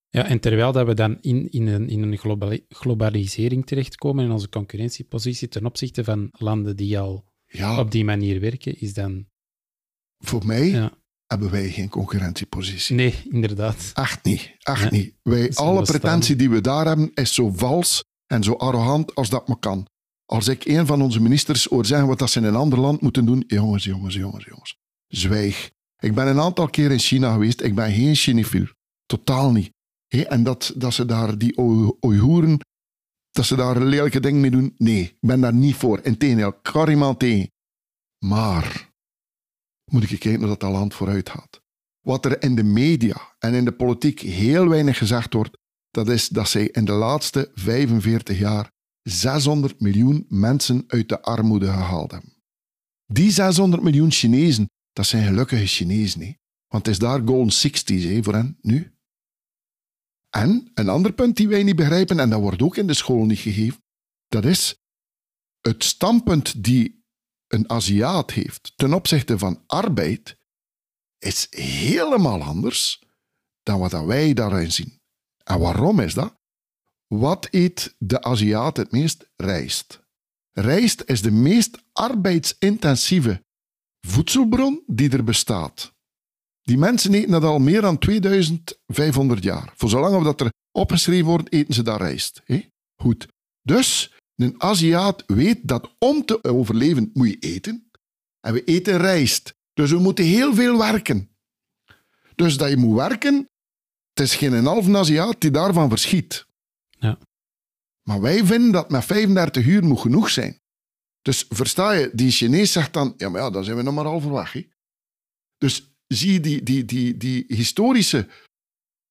Ja, en terwijl dat we dan in, in een, in een globali- globalisering terechtkomen in onze concurrentiepositie ten opzichte van landen die al Ja, op die manier werken, is dan... voor mij Ja. Hebben wij geen concurrentiepositie. Nee, inderdaad. Echt niet. Echt Ja. niet. Wij, alle pretentie die we daar hebben, is zo vals en zo arrogant als dat maar kan. Als ik een van onze ministers hoor zeggen wat dat ze in een ander land moeten doen, jongens, jongens, jongens, jongens. Zwijg. Ik ben een aantal keer in China geweest. Ik ben geen cinefiel. Totaal niet. En dat, dat ze daar die Oei- Oeigoeren, dat ze daar lelijke dingen mee doen, nee. Ik ben daar niet voor. Integendeel, ik ga iemand tegen. Maar, moet ik kijken hoe dat, dat land vooruit gaat wat er in de media en in de politiek heel weinig gezegd wordt, dat is dat zij in de laatste 45 jaar 600 miljoen mensen uit de armoede gehaald hebben. Die 600 miljoen Chinezen, dat zijn gelukkige Chinezen, hè? want het is daar golden 60s hè, voor hen nu. En een ander punt die wij niet begrijpen, en dat wordt ook in de school niet gegeven, dat is het standpunt die een Aziat heeft ten opzichte van arbeid, is helemaal anders dan wat wij daarin zien. En waarom is dat? Wat eet de Aziat het meest? Rijst. Rijst is de meest arbeidsintensieve voedselbron die er bestaat. Die mensen eten dat al meer dan 2500 jaar. Voor zolang dat er opgeschreven wordt, eten ze dat rijst. Goed. Dus een Aziat weet dat om te overleven moet je eten. En we eten rijst. Dus we moeten heel veel werken. Dus dat je moet werken, het is geen halve Aziat die daarvan verschiet. Ja. Maar wij vinden dat met 35 uur moet genoeg zijn. Dus versta je, die Chinees zegt dan, ja, maar ja, dan zijn we nog maar halverwege. hè. Dus zie je die, die, die, die historische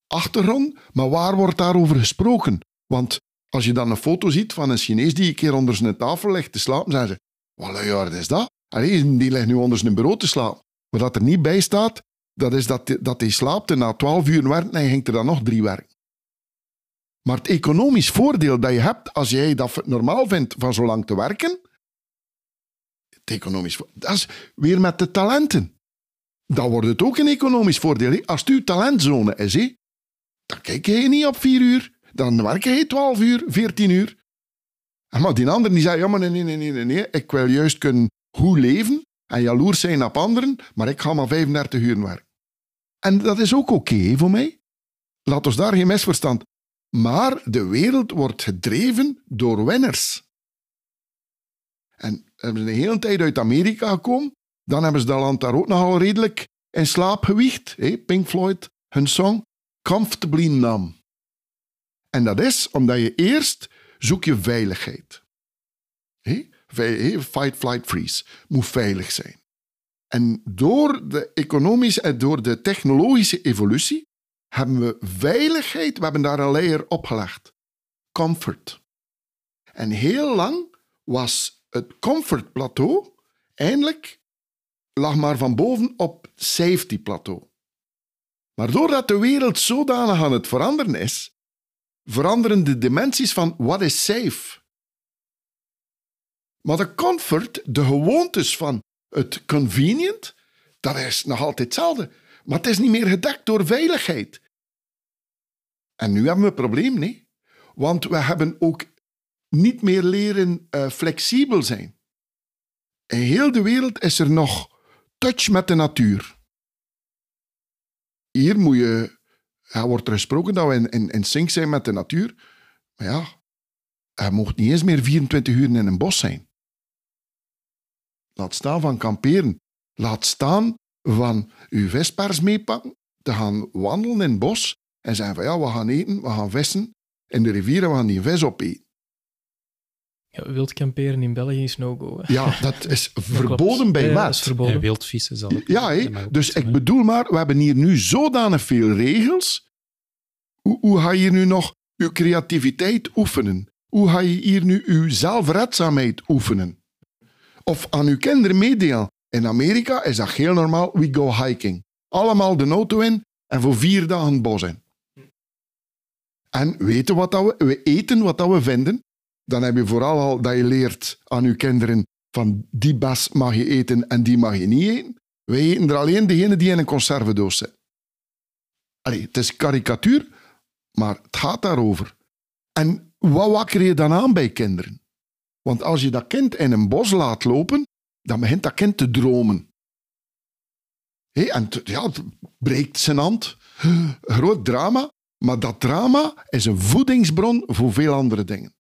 achtergrond, maar waar wordt daarover gesproken? Want als je dan een foto ziet van een Chinees die een keer onder zijn tafel ligt te slapen, zeggen ze, wat luiaard is dat? Allee, die ligt nu onder zijn bureau te slapen. Maar dat er niet bij staat, dat is dat, dat hij slaapt en na 12 uur werkt en hij ging er dan nog drie werken. Maar het economisch voordeel dat je hebt als jij dat normaal vindt van zo lang te werken, het economisch dat is weer met de talenten. Dan wordt het ook een economisch voordeel. Als het uw talentzone is, dan kijk je niet op vier uur. Dan werk je 12 uur, 14 uur. En Maar die ander die zei, ja maar nee, nee, nee, nee, nee. Ik wil juist kunnen goed leven en jaloers zijn op anderen, maar ik ga maar 35 uur werken. En dat is ook oké voor mij. Laat ons daar geen misverstand. Maar de wereld wordt gedreven door winners. En hebben ze een hele tijd uit Amerika gekomen. Dan hebben ze dat land daar ook nogal redelijk in slaap gewiegd. hè. Pink Floyd, hun song Comfortably Numb. En dat is omdat je eerst zoek je veiligheid. Fight, flight, freeze. Moet veilig zijn. En door de economische en door de technologische evolutie hebben we veiligheid, we hebben daar een layer opgelegd. Comfort. En heel lang was het comfortplateau eindelijk lag maar van boven op safety plateau. Maar doordat de wereld zodanig aan het veranderen is, veranderen de dimensies van wat is safe. Maar de comfort, de gewoontes van het convenient, dat is nog altijd hetzelfde. Maar het is niet meer gedekt door veiligheid. En nu hebben we een probleem, nee. Want we hebben ook niet meer leren eh, flexibel zijn. in heel de wereld is er nog touch met de natuur. Hier moet je, ja, wordt er gesproken dat we in, in, in sync zijn met de natuur. Maar ja, je mocht niet eens meer 24 uur in een bos zijn. Laat staan van kamperen. Laat staan van uw vespers meepakken, te gaan wandelen in het bos en zeggen van ja, we gaan eten, we gaan vissen in de rivier en we gaan die vis opeten. Ja, wild kamperen in België is no-go. Ja, dat is Dat verboden klopt. bij Ja, is En verboden. wildvissen zal. Ja, dus ik bedoel maar, we hebben hier nu zodanig veel regels. Hoe, hoe ga je hier nu nog je creativiteit oefenen? Hoe ga je hier nu je zelfredzaamheid oefenen? Of aan uw kinderen meedelen. In Amerika is dat heel normaal, we go hiking. Allemaal de auto in en voor vier dagen het bos in. En weten wat dat we, we eten wat dat we vinden. Dan heb je vooral al dat je leert aan je kinderen van die bas mag je eten en die mag je niet eten. Wij eten er alleen degene die in een conservedoos zit. Allee, het is karikatuur, maar het gaat daarover. En wat wakker je dan aan bij kinderen? Want als je dat kind in een bos laat lopen, dan begint dat kind te dromen. Hé, en ja, het breekt zijn hand. Groot drama. Maar dat drama is een voedingsbron voor veel andere dingen.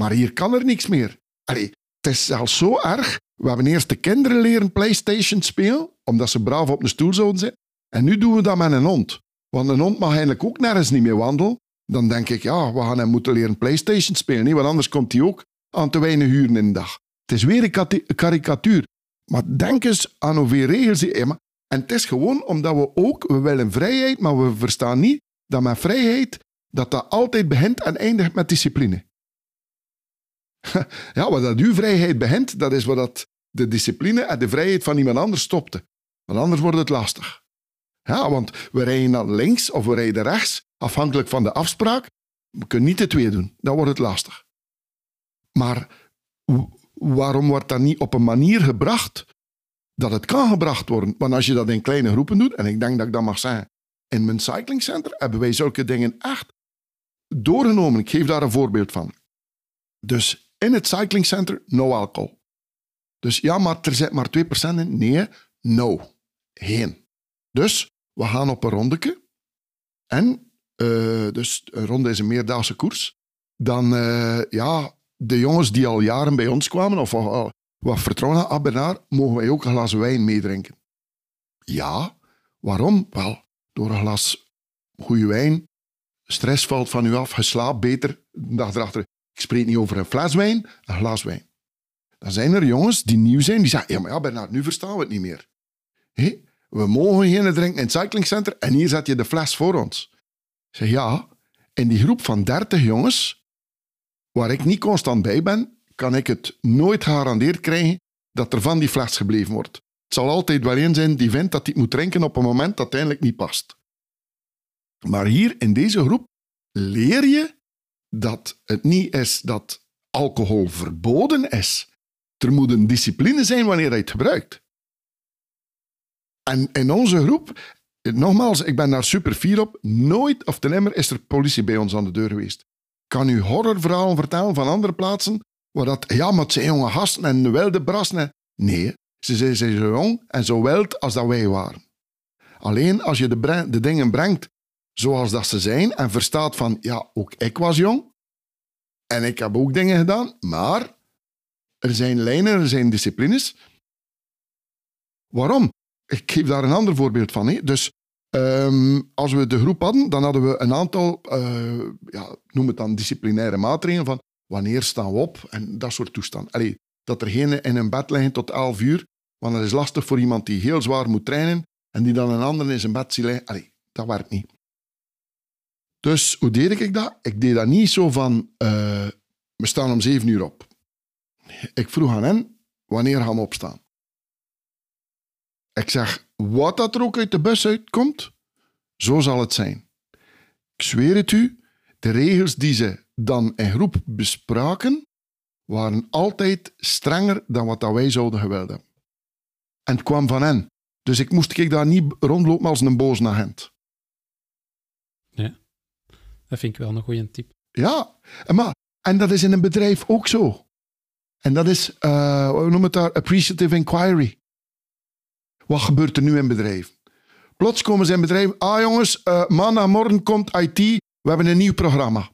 Maar hier kan er niks meer. Allee, het is zelfs zo erg. We hebben eerst de kinderen leren PlayStation spelen, omdat ze braaf op een stoel zouden zitten. En nu doen we dat met een hond. Want een hond mag eigenlijk ook nergens niet meer wandelen. Dan denk ik, ja, we gaan hem moeten leren PlayStation spelen. Want anders komt hij ook aan te weinig uren in de dag. Het is weer een karikatuur. Maar denk eens aan hoeveel regels die... Maar- En het is gewoon omdat we ook... We willen vrijheid, maar we verstaan niet dat met vrijheid dat dat altijd begint en eindigt met discipline. Ja, wat dat uw vrijheid begint, dat is wat dat de discipline en de vrijheid van iemand anders stopte. Want anders wordt het lastig. Ja, want we rijden dan links of we rijden rechts, afhankelijk van de afspraak. We kunnen niet de twee doen. Dan wordt het lastig. Maar waarom wordt dat niet op een manier gebracht dat het kan gebracht worden? Want als je dat in kleine groepen doet, en ik denk dat ik dat mag zeggen, in mijn cyclingcenter hebben wij zulke dingen echt doorgenomen. Ik geef daar een voorbeeld van. Dus in het cyclingcenter, no alcohol. Dus ja, maar er zit maar 2% in. Nee, no. Geen. Dus we gaan op een rondeke. En, eh, dus een ronde is een meerdaagse koers. Dan, eh, ja, de jongens die al jaren bij ons kwamen, of al wat vertrouwen hadden, ah, Bernard, mogen wij ook een glas wijn meedrinken? Ja. Waarom? Wel, door een glas goede wijn, stress valt van u af, je slaapt beter de dag erachter. Ik spreek niet over een fles wijn, een glas wijn. Dan zijn er jongens die nieuw zijn, die zeggen, ja, maar ja, Bernard, nu verstaan we het niet meer. Hé, we mogen geen drinken in het cyclingcenter en hier zet je de fles voor ons. Ik zeg, ja, in die groep van 30 jongens, waar ik niet constant bij ben, kan ik het nooit gegarandeerd krijgen dat er van die fles gebleven wordt. Het zal altijd wel één zijn die vindt dat hij moet drinken op een moment dat uiteindelijk niet past. Maar hier in deze groep leer je dat het niet is dat alcohol verboden is. Er moet een discipline zijn wanneer je het gebruikt. En in onze groep, nogmaals, ik ben daar super fier op, nooit of ten is er politie bij ons aan de deur geweest. Ik kan u horrorverhalen vertellen van andere plaatsen, waar dat, ja, maar het zijn jonge gasten en wilde brassen. en- Nee, ze zijn, ze zijn zo jong en zo wild als dat wij waren. Alleen als je de, de dingen brengt zoals dat ze zijn en verstaat van, ja, ook ik was jong en ik heb ook dingen gedaan, maar er zijn lijnen, er zijn disciplines. Waarom? Ik geef daar een ander voorbeeld van. Hè. Dus ehm, als we de groep hadden, dan hadden we een aantal, eh, ja, noem het dan disciplinaire maatregelen van wanneer staan we op en dat soort toestanden. Allee, dat er geen in een bed liggen tot 11 uur, want dat is lastig voor iemand die heel zwaar moet trainen en die dan een ander in zijn bed ziet liggen. Allee, dat werkt niet. Dus hoe deed ik dat? Ik deed dat niet zo van, eh, we staan om 7 uur op. Ik vroeg aan hen, wanneer gaan we opstaan? Ik zeg, wat dat er ook uit de bus uitkomt, zo zal het zijn. Ik zweer het u, de regels die ze dan in groep bespraken, waren altijd strenger dan wat wij zouden gewild hebben. En het kwam van hen. Dus ik moest ik daar niet rondlopen als een boze agent. Dat vind ik wel een goede tip. Ja, maar, en dat is in een bedrijf ook zo. En dat is, uh, we noemen het daar, appreciative inquiry. Wat gebeurt er nu in bedrijven? Plots komen ze in bedrijven, ah jongens, uh, maandag morgen komt IT, we hebben een nieuw programma.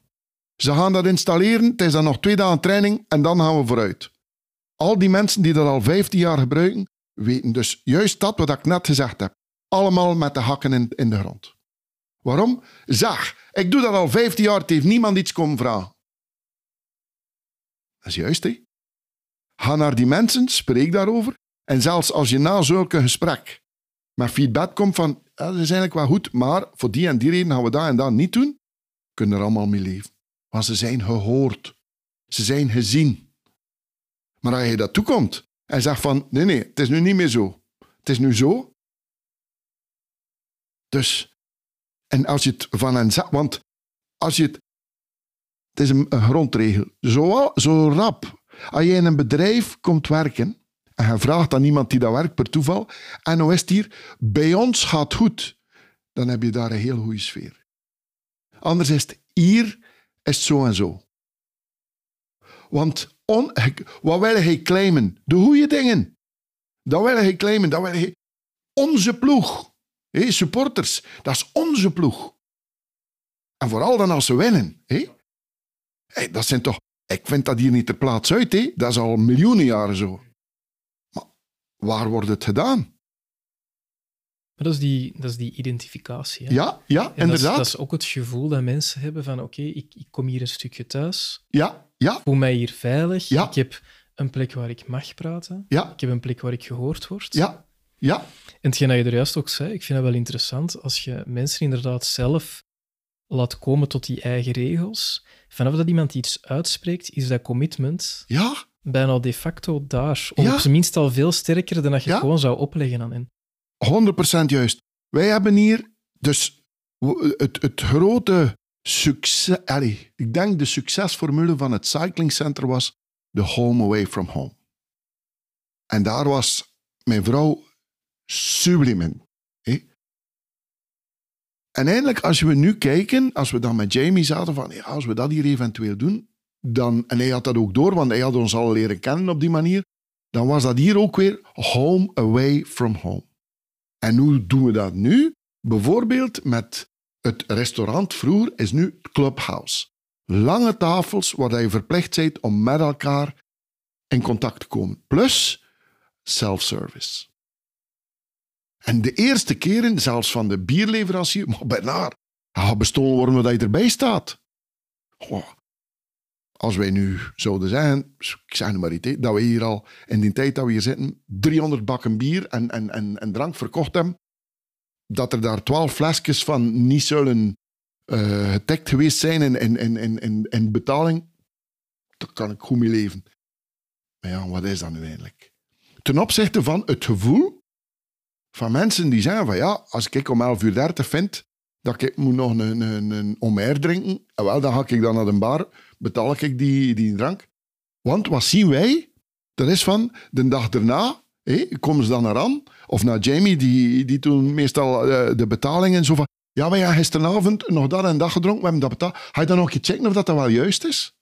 Ze gaan dat installeren, het is dan nog twee dagen training en dan gaan we vooruit. Al die mensen die dat al 15 jaar gebruiken, weten dus juist dat wat ik net gezegd heb. Allemaal met de hakken in, in de grond. Waarom? Zeg, ik doe dat al 15 jaar, het heeft niemand iets komen vragen. Dat is juist, hè? Ga naar die mensen, spreek daarover. En zelfs als je na zulke gesprek met feedback komt van, ja, dat is eigenlijk wel goed, maar voor die en die reden gaan we dat en dat niet doen, kunnen er allemaal mee leven. Want ze zijn gehoord. Ze zijn gezien. Maar als je dat toekomt en zegt van, nee, nee, het is nu niet meer zo. Het is nu zo. Dus, en als je het van hen zegt, want als je het, het is een, grondregel, zo, zo rap als je in een bedrijf komt werken en je vraagt aan iemand die daar werkt per toeval, en hoe is het hier? Bij ons gaat goed. Dan heb je daar een heel goede sfeer. Anders is het hier is zo en zo. Want on, wat wil hij claimen? De goede dingen. Dat wil hij claimen. Dat wil hij... Onze ploeg. Hey, supporters, dat is onze ploeg. En vooral dan als ze winnen. Hey? Hey, dat zijn toch ik vind dat hier niet ter plaats uit. Hé. Dat is al miljoenen jaren zo. Maar waar wordt het gedaan? Maar dat is die, dat is die identificatie. Hè? Ja, ja inderdaad. Dat is, dat is, ook het gevoel dat mensen hebben van oké, ik, ik kom hier een stukje thuis. Ja, ja. Ik voel mij hier veilig. Ja. Ik heb een plek waar ik mag praten. Ja. Ik heb een plek waar ik gehoord word. Ja, ja. En hetgeen dat je er juist ook zei, ik vind dat wel interessant als je mensen inderdaad zelf laat komen tot die eigen regels. Vanaf dat iemand iets uitspreekt, is dat commitment ja? bijna de facto daar. Of ja? op zijn minst al veel sterker dan dat je gewoon zou opleggen aan hen. 100% juist. Wij hebben hier dus het, het grote succes. Ik denk de succesformule van het Cycling Center was de home away from home. En daar was mijn vrouw subliem en eigenlijk, als we nu kijken, als we dan met Jamie zaten van, ja, als we dat hier eventueel doen, dan, en hij had dat ook door, want hij had ons al leren kennen op die manier, dan was dat hier ook weer home away from home. En hoe doen we dat nu? Bijvoorbeeld met het restaurant vroeger is nu Clubhouse. Lange tafels waar je verplicht bent om met elkaar in contact te komen. Plus self-service. En de eerste keren, zelfs van de bierleverancier, maar Bernard, bestolen worden dat je erbij staat. Als wij nu zouden zeggen, ik zeg maar iets, dat we hier al in die tijd dat we hier zitten 300 bakken bier en, en, en, drank verkocht hebben, dat er daar 12 flesjes van niet zullen uh, getekt geweest zijn in, in, in betaling, daar kan ik goed mee leven. Maar ja, wat is dat nu eigenlijk? Ten opzichte van het gevoel van mensen die zeggen van ja, als ik om 11 uur 30 vind dat ik moet nog een, een, een drinken, ah, wel, dan ga ik dan naar de bar, betaal ik die, die drank. Want wat zien wij? Dat is van de dag daarna, hé, komen ze dan naar aan, of naar Jamie, die, die toen meestal uh, de betalingen zo van, ja, maar ja, gisteravond nog dat en dat gedronken, we hebben dat betaald. Ga je dan nog een checken of dat, wel juist is?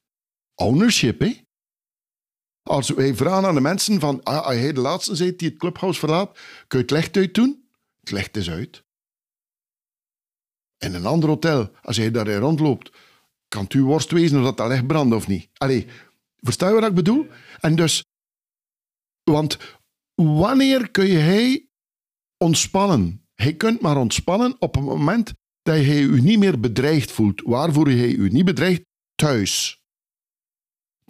Ownership, hè? Als wij vragen aan de mensen van, ah, als jij de laatste bent die het clubhouse verlaat, kun je het licht uit doen? Het licht is uit. In een ander hotel, als jij daarin rondloopt, kan het uw worst wezen of dat licht brandt of niet. Allee, versta je wat ik bedoel? En dus, want wanneer kun je hij ontspannen? Hij kunt maar ontspannen op het moment dat hij je niet meer bedreigd voelt. Waarvoor hij je niet bedreigt? Thuis.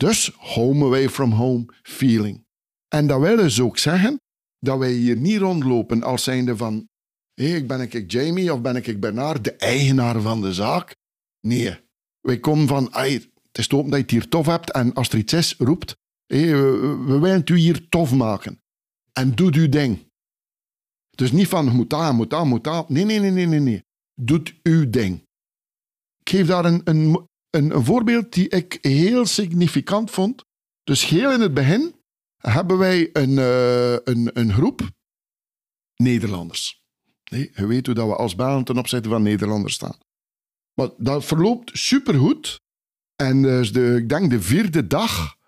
Dus home away from home feeling. En dat wil dus ook zeggen dat wij hier niet rondlopen als zijnde van hey, ik ben ik Jamie of ben ik Bernard, de eigenaar van de zaak. Nee, wij komen van het is dat je het hier tof hebt en als er iets is, roept hey, we, we willen het u hier tof maken. En doe uw ding. Dus niet van moet aan, moet aan, moet. Nee, nee, nee, nee, nee. nee. Doet uw ding. Ik geef daar een, een, een, een voorbeeld die ik heel significant vond. Dus heel in het begin hebben wij een, uh, een, een groep Nederlanders. Nee, je weet hoe dat we als Belgen ten opzichte van Nederlanders staan. Maar dat verloopt supergoed. En dus de, ik denk de vierde dag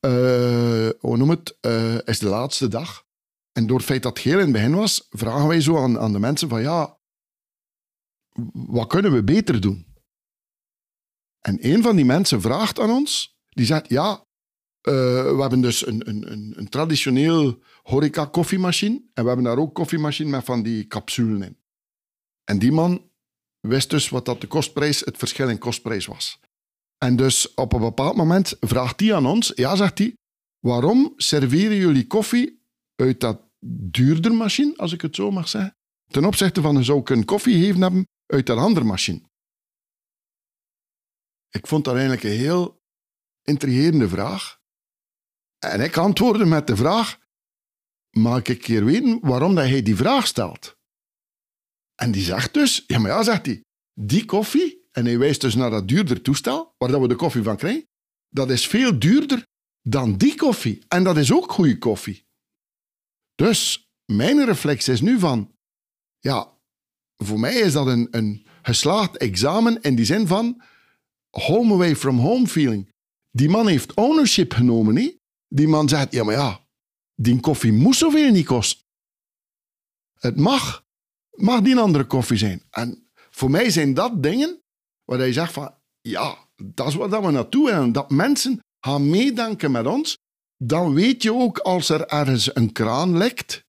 eh, hoe noem het, eh, is de laatste dag. En door het feit dat het heel in het begin was, vragen wij zo aan, aan de mensen van ja, wat kunnen we beter doen? En een van die mensen vraagt aan ons, die zegt ja, eh, we hebben dus een, een, een, een traditioneel horeca koffiemachine en we hebben daar ook koffiemachine met van die capsulen in. En die man wist dus wat dat de kostprijs, het verschil in kostprijs was. En dus op een bepaald moment vraagt hij aan ons, ja, zegt hij, waarom serveren jullie koffie uit dat duurder machine, als ik het zo mag zeggen, ten opzichte van zou ik een koffie geven hebben uit dat andere machine? Ik vond dat eigenlijk een heel intrigerende vraag. En ik antwoordde met de vraag, mag ik een keer weten waarom dat hij die vraag stelt? En die zegt dus, ja maar ja, zegt hij, die koffie, en hij wijst dus naar dat duurder toestel, waar dat we de koffie van krijgen, dat is veel duurder dan die koffie. En dat is ook goede koffie. Dus mijn reflex is nu van, ja, voor mij is dat een, een geslaagd examen in die zin van home away from home feeling. Die man heeft ownership genomen, niet? Die man zegt, ja, maar ja, die koffie moest zoveel niet kosten. Het mag, mag die andere koffie zijn. En voor mij zijn dat dingen waar je zegt van, ja, dat is waar we naartoe willen. Dat mensen gaan meedenken met ons. Dan weet je ook als er ergens een kraan lekt,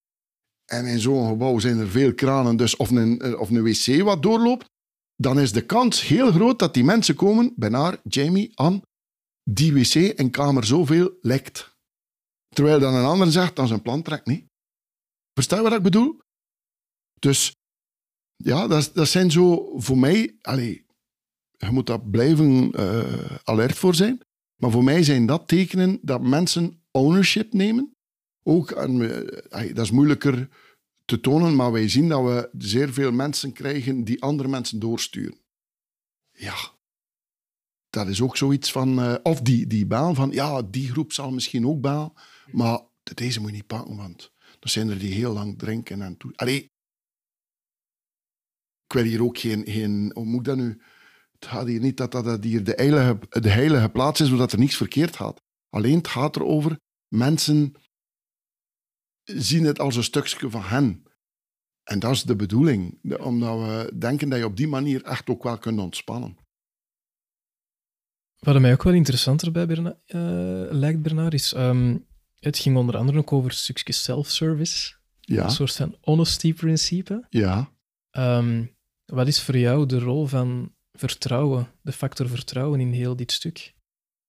en in zo'n gebouw zijn er veel kranen, dus of een, of een wc wat doorloopt, dan is de kans heel groot dat die mensen komen bij naar Jamie aan die wc en kamer zoveel lekt. Terwijl dan een ander zegt, dan zijn plan trekt niet. Versta je wat ik bedoel? Dus ja, dat, dat zijn zo voor mij... Allez, je moet daar blijven uh, alert voor zijn. Maar voor mij zijn dat tekenen dat mensen ownership nemen. Ook, aan, uh, dat is moeilijker te tonen, maar wij zien dat we zeer veel mensen krijgen die andere mensen doorsturen. Ja, dat is ook zoiets van... Uh, of die, die baan van, ja, die groep zal misschien ook baan, maar deze moet je niet pakken, want er zijn er die heel lang drinken en toe. Allee, ik wil hier ook geen, geen... Hoe moet ik dat nu... Het gaat hier niet dat dat hier de heilige, de heilige plaats is, zodat er niets verkeerd gaat. Alleen het gaat erover, mensen zien het als een stukje van hen. En dat is de bedoeling, omdat we denken dat je op die manier echt ook wel kunt ontspannen. Wat mij ook wel interessanter bij Berna uh, lijkt, Bernard, is... Um, het ging onder andere ook over stukjes self-service. Ja. Een soort van honesty-principe. Ja. Um, wat is voor jou de rol van vertrouwen, de factor vertrouwen in heel dit stuk?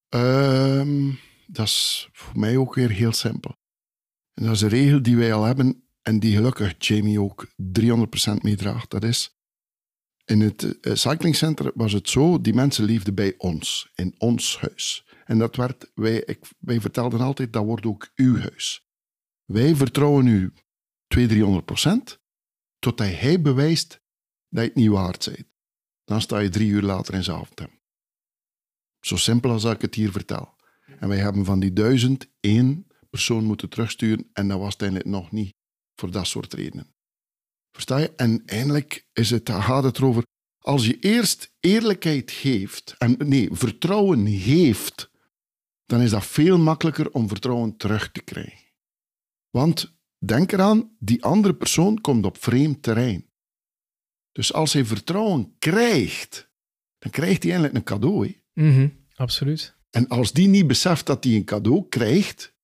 Um, dat is voor mij ook weer heel simpel. En dat is een regel die wij al hebben en die gelukkig Jamie ook 300% meedraagt. Dat is, in het uh, cyclingcenter was het zo, die mensen leefden bij ons, in ons huis. En dat werd, wij, ik, wij vertelden altijd, dat wordt ook uw huis. Wij vertrouwen u 200, 300% totdat hij bewijst dat je het niet waard bent. Dan sta je drie uur later in zijn avondtem. Zo simpel als ik het hier vertel. En wij hebben van die duizend één persoon moeten terugsturen en dat was uiteindelijk nog niet voor dat soort redenen. Versta je? En eindelijk is het, gaat het erover, als je eerst eerlijkheid geeft, en nee, vertrouwen heeft, dan is dat veel makkelijker om vertrouwen terug te krijgen. Want denk eraan, die andere persoon komt op vreemd terrein. Dus als hij vertrouwen krijgt, dan krijgt hij eigenlijk een cadeau. Mm absoluut. En als die niet beseft dat hij een cadeau krijgt,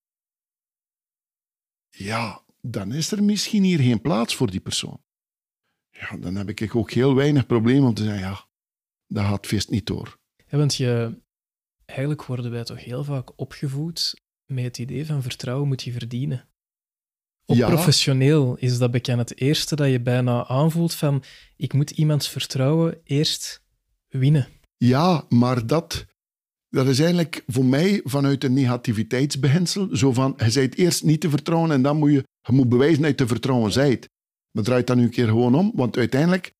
ja, dan is er misschien hier geen plaats voor die persoon. Ja, dan heb ik ook heel weinig probleem om te zeggen, ja, dat gaat feest niet door. Ja, want je, eigenlijk worden wij toch heel vaak opgevoed met het idee van vertrouwen moet je verdienen. Op Ja. professioneel is dat bekend het eerste dat je bijna aanvoelt van ik moet iemands vertrouwen eerst winnen. Ja, maar dat, dat is eigenlijk voor mij vanuit een negativiteitsbeginsel. Zo van, je bent eerst niet te vertrouwen en dan moet je, je moet bewijzen dat je te vertrouwen bent. Maar draait dat nu een keer gewoon om, want uiteindelijk,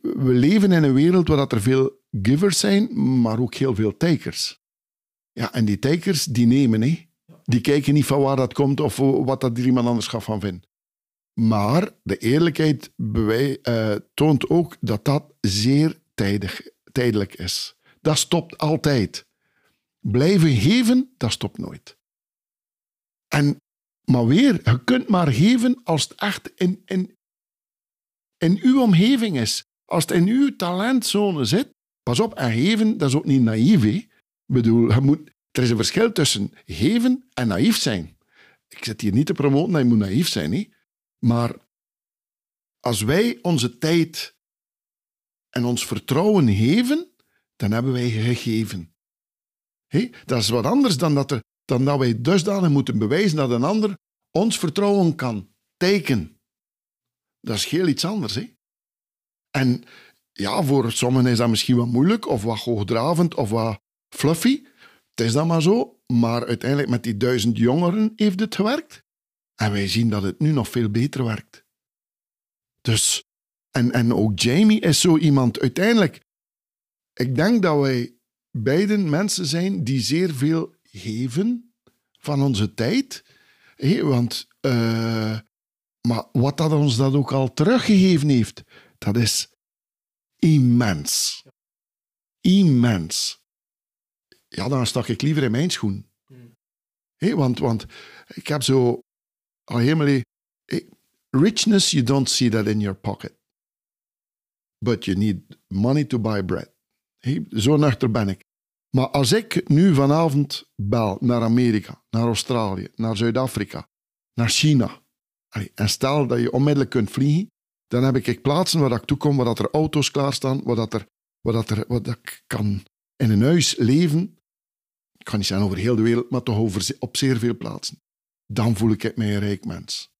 we leven in een wereld waar dat er veel givers zijn, maar ook heel veel takers. Ja, en die takers, die nemen, hè. Die kijken niet van waar dat komt of wat dat er iemand anders gaat van vinden. Maar de eerlijkheid bewij, eh, toont ook dat dat zeer tijdig, tijdelijk is. Dat stopt altijd. Blijven geven, dat stopt nooit. En, maar weer, je kunt maar geven als het echt in, in, in uw omgeving is. Als het in uw talentzone zit, pas op, en geven, dat is ook niet naïef. Hè? Ik bedoel, er is een verschil tussen geven en naïef zijn. Ik zit hier niet te promoten dat je moet naïef zijn, hè? maar als wij onze tijd en ons vertrouwen geven, dan hebben wij gegeven. Dat is wat anders dan dat, er, dan dat wij dusdanig moeten bewijzen dat een ander ons vertrouwen kan tekenen. Dat is heel iets anders. Hè? En ja, voor sommigen is dat misschien wat moeilijk, of wat hoogdravend, of wat fluffy. Het is dan maar zo. Maar uiteindelijk met die duizend jongeren heeft het gewerkt. En wij zien dat het nu nog veel beter werkt. Dus, en, en ook Jamie is zo iemand. Uiteindelijk, ik denk dat wij beiden mensen zijn die zeer veel geven van onze tijd. Want, uh, maar wat dat ons dat ook al teruggegeven heeft, dat is immens. Immens. Ja, dan stak ik liever in mijn schoen. Want, want ik heb zo al helemaal... Richness, you don't see that in your pocket. But you need money to buy bread. Zo nuchter ben ik. Maar als ik nu vanavond bel naar Amerika, naar Australië, naar Zuid-Afrika, naar China, en stel dat je onmiddellijk kunt vliegen, dan heb ik plaatsen waar ik toekom, waar dat er auto's klaarstaan, waar, dat er, waar, dat er, waar dat ik kan in een huis leven. Ik kan niet zeggen over heel de wereld, maar toch over, op zeer veel plaatsen. Dan voel ik mij een rijk mens.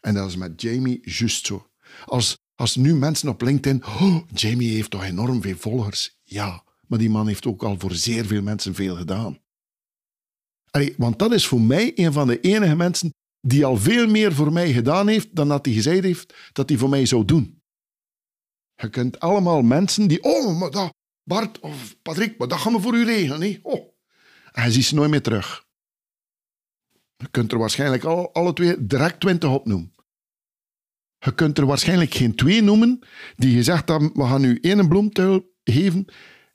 En dat is met Jamie juist zo. Als, als nu mensen op LinkedIn, oh, Jamie heeft toch enorm veel volgers. Ja, maar die man heeft ook al voor zeer veel mensen veel gedaan. Allee, want dat is voor mij een van de enige mensen die al veel meer voor mij gedaan heeft dan dat hij gezegd heeft dat hij voor mij zou doen. Je kunt allemaal mensen die, oh, maar dat, Bart of Patrick, maar dat gaan we voor u regelen. Nee? Oh. En je ziet ze nooit meer terug. Je kunt er waarschijnlijk al, alle twee direct twintig opnoemen. Je kunt er waarschijnlijk geen twee noemen die gezegd hebben, we gaan u één bloemtuil geven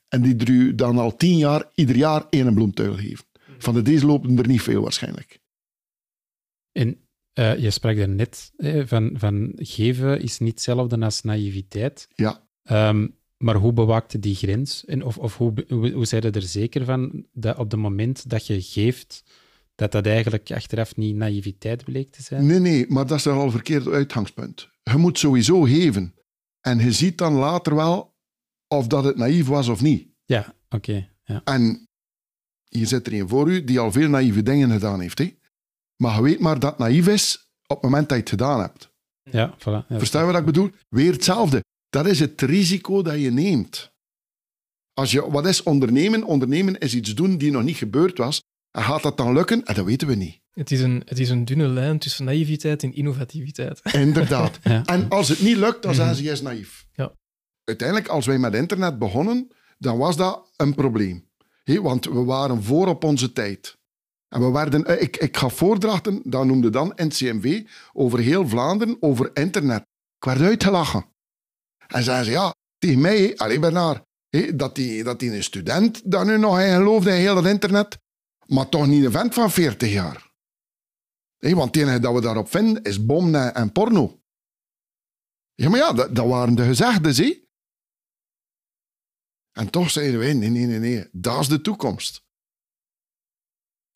en die u dan al tien jaar, ieder jaar één bloemtuil geven. Van de deze lopen er niet veel waarschijnlijk. En uh, je sprak er net van, van geven is niet hetzelfde als naïviteit. Ja. Um, maar hoe bewaakte die grens? En of of hoe, hoe, hoe zei je er zeker van dat op het moment dat je geeft, dat dat eigenlijk achteraf niet naïviteit bleek te zijn? Nee, nee, maar dat is al verkeerd uitgangspunt. Je moet sowieso geven. En je ziet dan later wel of dat het naïef was of niet. Ja, oké. ja. En hier zit er een voor u die al veel naïeve dingen gedaan heeft. Hè? Maar je weet maar dat het naïef is op het moment dat je het gedaan hebt. Ja, voilà. Ja, Verstaan je wat ik bedoel? Weer hetzelfde. Dat is het risico dat je neemt. Als je, wat is ondernemen? Ondernemen is iets doen die nog niet gebeurd was. En gaat dat dan lukken? En dat weten we niet. Het is een, het is een dunne lijn tussen naïviteit en innovativiteit. Inderdaad. Ja. En als het niet lukt, dan zijn ze juist naïef. Ja. Uiteindelijk, als wij met internet begonnen, dan was dat een probleem. Want we waren voor op onze tijd. En we werden, eh, ik, ik ga voordrachten, dat noemde dan NCMV, over heel Vlaanderen, over internet. Ik werd uitgelachen. En zeiden ze, ja, tegen mij, alleen Bernard, dat die, dat die een student daar nu nog in geloofde in heel het internet, maar toch niet een vent van 40 jaar. Want het enige dat we daarop vinden is bom en porno. Ja, maar ja, dat, dat waren de gezegden, zie. En toch zeiden wij, nee, nee, nee, nee, dat is de toekomst.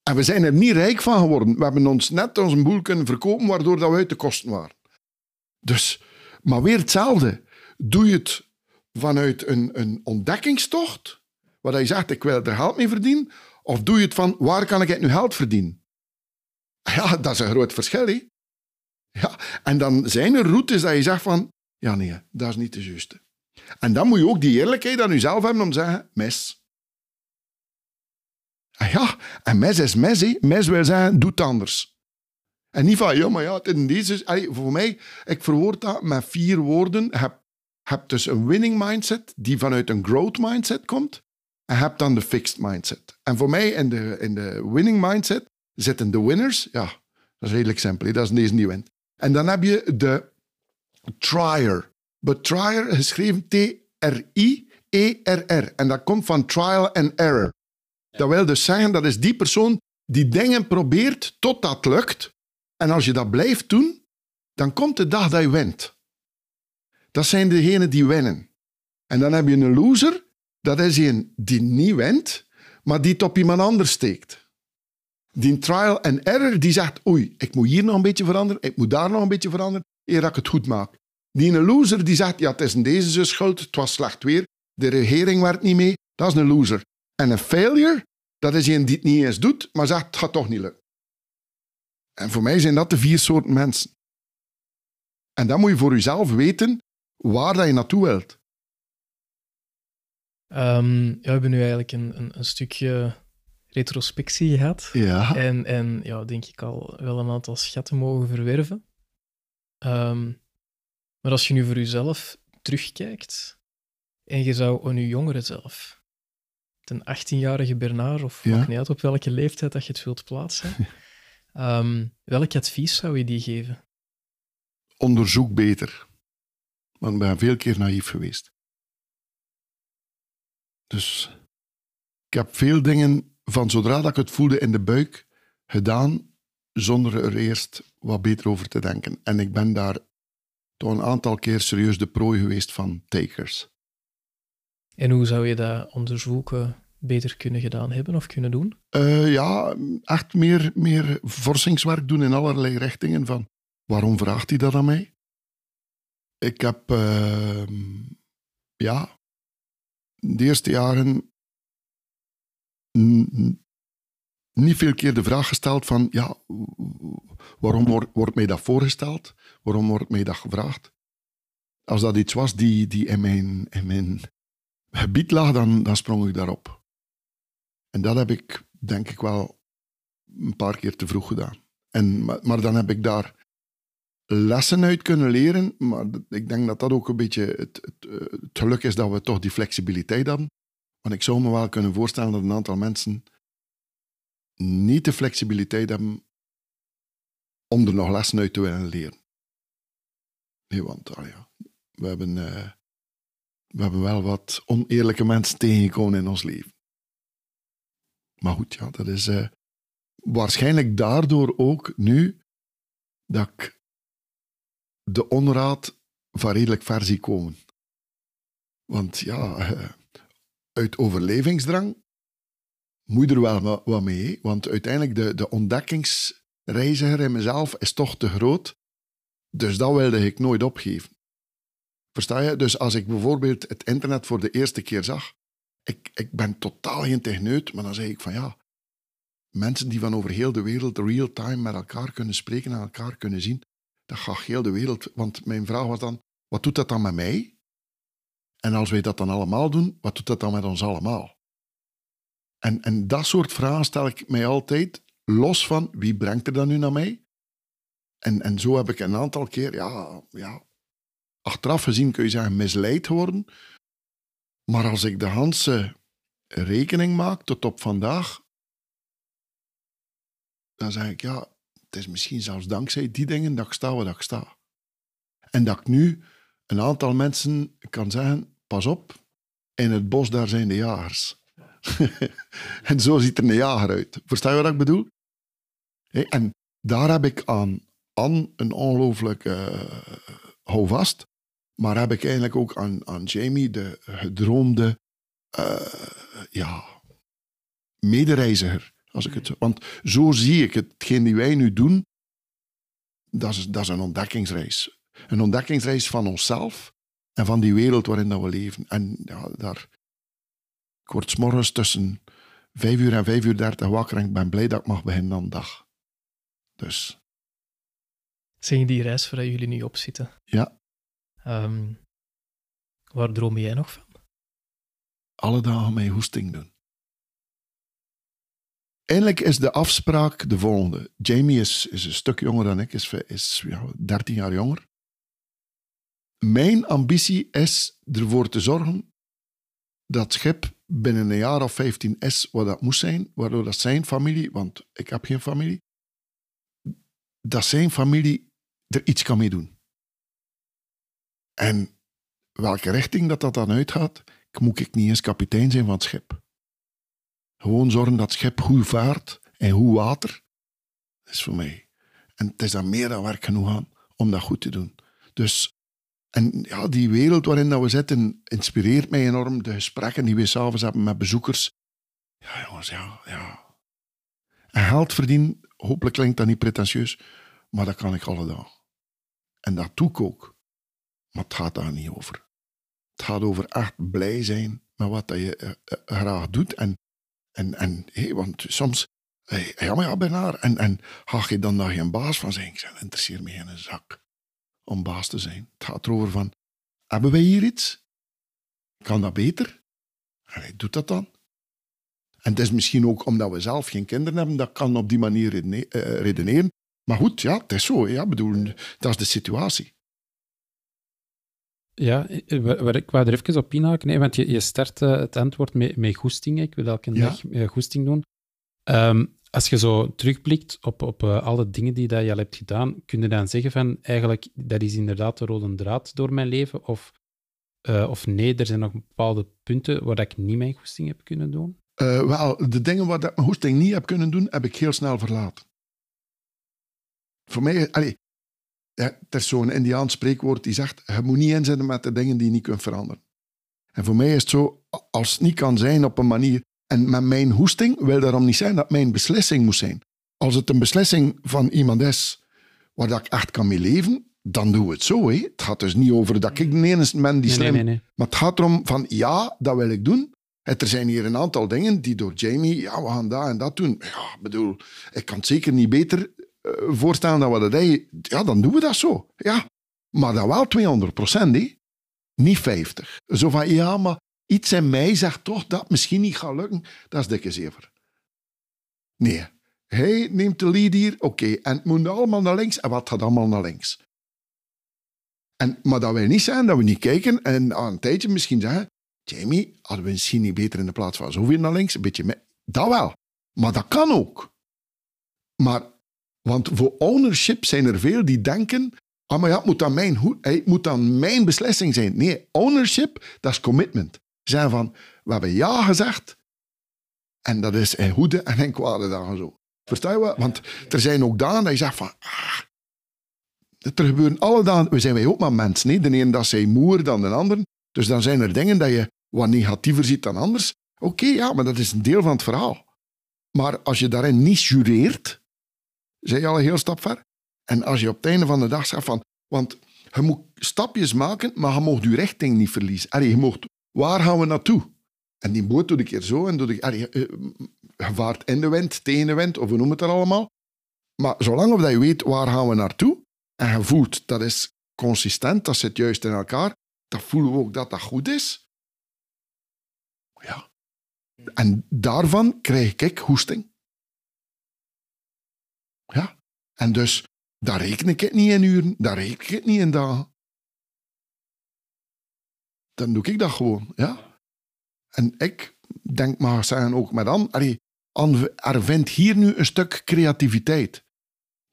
En we zijn er niet rijk van geworden. We hebben ons net onze boel kunnen verkopen, waardoor dat we uit de kosten waren. Dus, maar weer hetzelfde. Doe je het vanuit een, een ontdekkingstocht, waar je zegt, ik wil er geld mee verdienen, of doe je het van, waar kan ik nu geld verdienen? Ja, dat is een groot verschil, hè? Ja, en dan zijn er routes dat je zegt van, ja nee, dat is niet de juiste. En dan moet je ook die eerlijkheid aan jezelf hebben om te zeggen, mis. Ah ja, en mes is mes, hè. Mes wil zeggen, doe het anders. En niet van, ja, maar ja, het is deze... Voor mij, ik verwoord dat met vier woorden. Je hebt, hebt dus een winning mindset, die vanuit een growth mindset komt. Hebt dan de fixed mindset. En voor mij, in de, in de winning mindset, zitten de winners. Ja, dat is redelijk simpel. Dat is deze die wint. En dan heb je de trier. But trier, geschreven T-R-I-E-R-R. En dat komt van trial and error. Dat wil dus zeggen, dat is die persoon die dingen probeert tot dat lukt. En als je dat blijft doen, dan komt de dag dat je wint. Dat zijn degenen die winnen. En dan heb je een loser, dat is een die niet wint, maar die het op iemand anders steekt. Die trial and error, die zegt, oei, ik moet hier nog een beetje veranderen, ik moet daar nog een beetje veranderen, eer dat ik het goed maak. Die een loser, die zegt, ja, het is in deze zijn schuld, het was slecht weer, de regering werkt niet mee, dat is een loser. En een failure, dat is een die het niet eens doet, maar zegt, het gaat toch niet lukken. En voor mij zijn dat de vier soorten mensen. En dan moet je voor jezelf weten waar dat je naartoe wilt. Um, ja, we hebben nu eigenlijk een, een, een, stukje retrospectie gehad. Ja. En, en ja, denk ik al wel een aantal schatten mogen verwerven. Um, maar als je nu voor jezelf terugkijkt en je zou aan je jongere zelf, een 18-jarige Bernard, of ja. niet uit op welke leeftijd dat je het wilt plaatsen, um, welk advies zou je die geven? Onderzoek beter. Want ik ben veel keer naïef geweest. Dus ik heb veel dingen van zodra dat ik het voelde in de buik gedaan, zonder er eerst wat beter over te denken. En ik ben daar toch een aantal keer serieus de prooi geweest van takers. En hoe zou je dat onderzoeken beter kunnen gedaan hebben of kunnen doen? Uh, ja, echt meer, meer forsingswerk doen in allerlei richtingen. Van waarom vraagt hij dat aan mij? Ik heb, uh, ja, de eerste jaren niet veel keer de vraag gesteld van, ja, waarom wordt, mij dat voorgesteld? Waarom wordt mij dat gevraagd? Als dat iets was die, die in, mijn, in mijn gebied lag, dan, dan sprong ik daarop. En dat heb ik, denk ik wel, een paar keer te vroeg gedaan. En, maar dan heb ik daar lessen uit kunnen leren. Maar ik denk dat dat ook een beetje het, het, het, geluk is dat we toch die flexibiliteit hebben. Want ik zou me wel kunnen voorstellen dat een aantal mensen niet de flexibiliteit hebben om er nog lessen uit te willen leren. Nee, want oh ja, we, hebben, uh, we hebben wel wat oneerlijke mensen tegengekomen in ons leven. Maar goed, ja, dat is uh, waarschijnlijk daardoor ook nu dat ik de onraad van redelijk ver zie komen. Want ja, uit overlevingsdrang moet er wel wat mee. Want uiteindelijk de, de ontdekkingsreiziger in mezelf is toch te groot. Dus dat wilde ik nooit opgeven. Versta je? Dus als ik bijvoorbeeld het internet voor de eerste keer zag, ik, ik ben totaal geen techneut, maar dan zeg ik van ja, mensen die van over heel de wereld real-time met elkaar kunnen spreken en elkaar kunnen zien, dat gaat heel de wereld. Want mijn vraag was dan, wat doet dat dan met mij? En als wij dat dan allemaal doen, wat doet dat dan met ons allemaal? En, en dat soort vragen stel ik mij altijd, los van wie brengt er dan nu naar mij? En, en zo heb ik een aantal keer, ja, ja, achteraf gezien kun je zeggen, misleid geworden. Maar als ik de Hanse rekening maak tot op vandaag, dan zeg ik, ja, het is misschien zelfs dankzij die dingen dat ik sta waar ik sta. En dat ik nu een aantal mensen kan zeggen, pas op, in het bos daar zijn de jagers. en zo ziet er een jager uit. Versta je wat ik bedoel? En daar heb ik aan, aan een ongelooflijk uh, houvast. Maar heb ik eigenlijk ook aan, aan Jamie de gedroomde uh, ja, medereiziger. Als ik het, want zo zie ik het. Hetgeen die wij nu doen, dat is, dat is een ontdekkingsreis. Een ontdekkingsreis van onszelf en van die wereld waarin dat we leven. En ja, daar, ik word morgens tussen vijf uur en vijf uur dertig wakker en ik ben blij dat ik mag beginnen aan de dag. Dus. Zijn die reis waar jullie nu op zitten? Ja. Um, waar droom jij nog van? Alle dagen mijn hoesting doen. Eindelijk is de afspraak de volgende. Jamie is, is een stuk jonger dan ik, is, is ja, 13 jaar jonger. Mijn ambitie is ervoor te zorgen dat schip binnen een jaar of 15 is wat dat moest zijn, waardoor dat zijn familie, want ik heb geen familie, dat zijn familie er iets kan mee doen. En welke richting dat, dat dan uitgaat, moet ik niet eens kapitein zijn van het schip. Gewoon zorgen dat het schip goed vaart en goed water. Dat is voor mij. En het is dan meer dan werk genoeg aan om dat goed te doen. Dus, en ja, die wereld waarin dat we zitten inspireert mij enorm. De gesprekken die we s'avonds hebben met bezoekers. Ja, jongens, ja, ja. En geld verdienen, hopelijk klinkt dat niet pretentieus, maar dat kan ik alle dagen. En dat doe ik ook. Maar het gaat daar niet over. Het gaat over echt blij zijn met wat je eh, eh, graag doet. En, en, en hey, want soms, hey, ja maar ja, en, en ga je dan daar geen baas van zijn? Ik zeg, interesseer me geen zak om baas te zijn. Het gaat erover van, hebben wij hier iets? Kan dat beter? Hij doet dat dan. En het is misschien ook omdat we zelf geen kinderen hebben, dat kan op die manier eh, redeneren. Maar goed, ja, het is zo. Ja, bedoel, dat is de situatie. Ja, eh, waar ik wou er even op inhaken, nee, want je, je start uh, het antwoord met, met goesting. Ik wil elke ja. dag uh, goesting doen. Um, als je zo terugblikt op, op uh, alle dingen die dat je al hebt gedaan, kun je dan zeggen van eigenlijk, dat is inderdaad de rode draad door mijn leven? Of, of nee, er zijn nog bepaalde punten waar ik niet mijn goesting heb kunnen doen? wel, de dingen waar ik mijn goesting niet heb kunnen doen, heb ik heel snel verlaten. Voor mij, allee, ja, er is zo'n Indiaans spreekwoord die zegt: je moet niet inzetten met de dingen die je niet kunt veranderen. En voor mij is het zo: als het niet kan zijn op een manier. En met mijn hoesting wil daarom niet zijn dat mijn beslissing moet zijn. Als het een beslissing van iemand is waar dat ik echt kan mee leven, dan doen we het zo. Hè. Het gaat dus niet over dat ik de enige ben die slim... Nee, nee, nee, maar het gaat erom van, ja, dat wil ik doen. En er zijn hier een aantal dingen die door Jamie, ja, we gaan dat en dat doen. Ja, bedoel, ik kan het zeker niet beter voorstellen dat we dat hij, ja, dan doen we dat zo. Ja, maar dan wel 200 procent, niet 50. Zo van, ja, maar iets in mij zegt toch dat misschien niet gaat lukken. Dat is dikke zever. Nee, hij neemt de lead hier, oké, en het moet allemaal naar links. En wat gaat allemaal naar links? En, maar dat wil niet zijn dat we niet kijken en aan een tijdje misschien zeggen, Jamie, hadden we misschien niet beter in de plaats van zoveel naar links, een beetje. Dat wel. Maar dat kan ook. Maar want voor ownership zijn er veel die denken: ah, maar ja, het moet dan mijn, het moet dan mijn beslissing zijn. Nee, ownership, dat is commitment. Zijn van: we hebben ja gezegd, en dat is in goede en in kwade dagen zo. Versta je wat? Want er zijn ook dagen dat je zegt van. Ah, er gebeuren alle dagen. We zijn wij ook maar mensen. Nee? De ene dat zij moer dan de ander. Dus dan zijn er dingen dat je wat negatiever ziet dan anders. Oké, ja, maar dat is een deel van het verhaal. Maar als je daarin niet jureert, zijn je al een heel stap ver. En als je op het einde van de dag zegt van... Want je moet stapjes maken, maar je mag je richting niet verliezen. Allee, je mocht, waar gaan we naartoe? En die boot doe ik keer zo en doe ik... Allee, je vaart in de wind, tegen de wind, of we noemen het er allemaal. Maar zolang dat je weet waar gaan we naartoe, en je voelt dat is consistent, dat zit juist in elkaar, dan voelen we ook dat dat goed is. Ja. En daarvan krijg ik hoesting. Ja. En dus, daar reken ik het niet in uren, daar reken ik het niet in dagen. Dan doe ik dat gewoon, ja. En ik denk maar zeggen ook met Anne, er vindt hier nu een stuk creativiteit.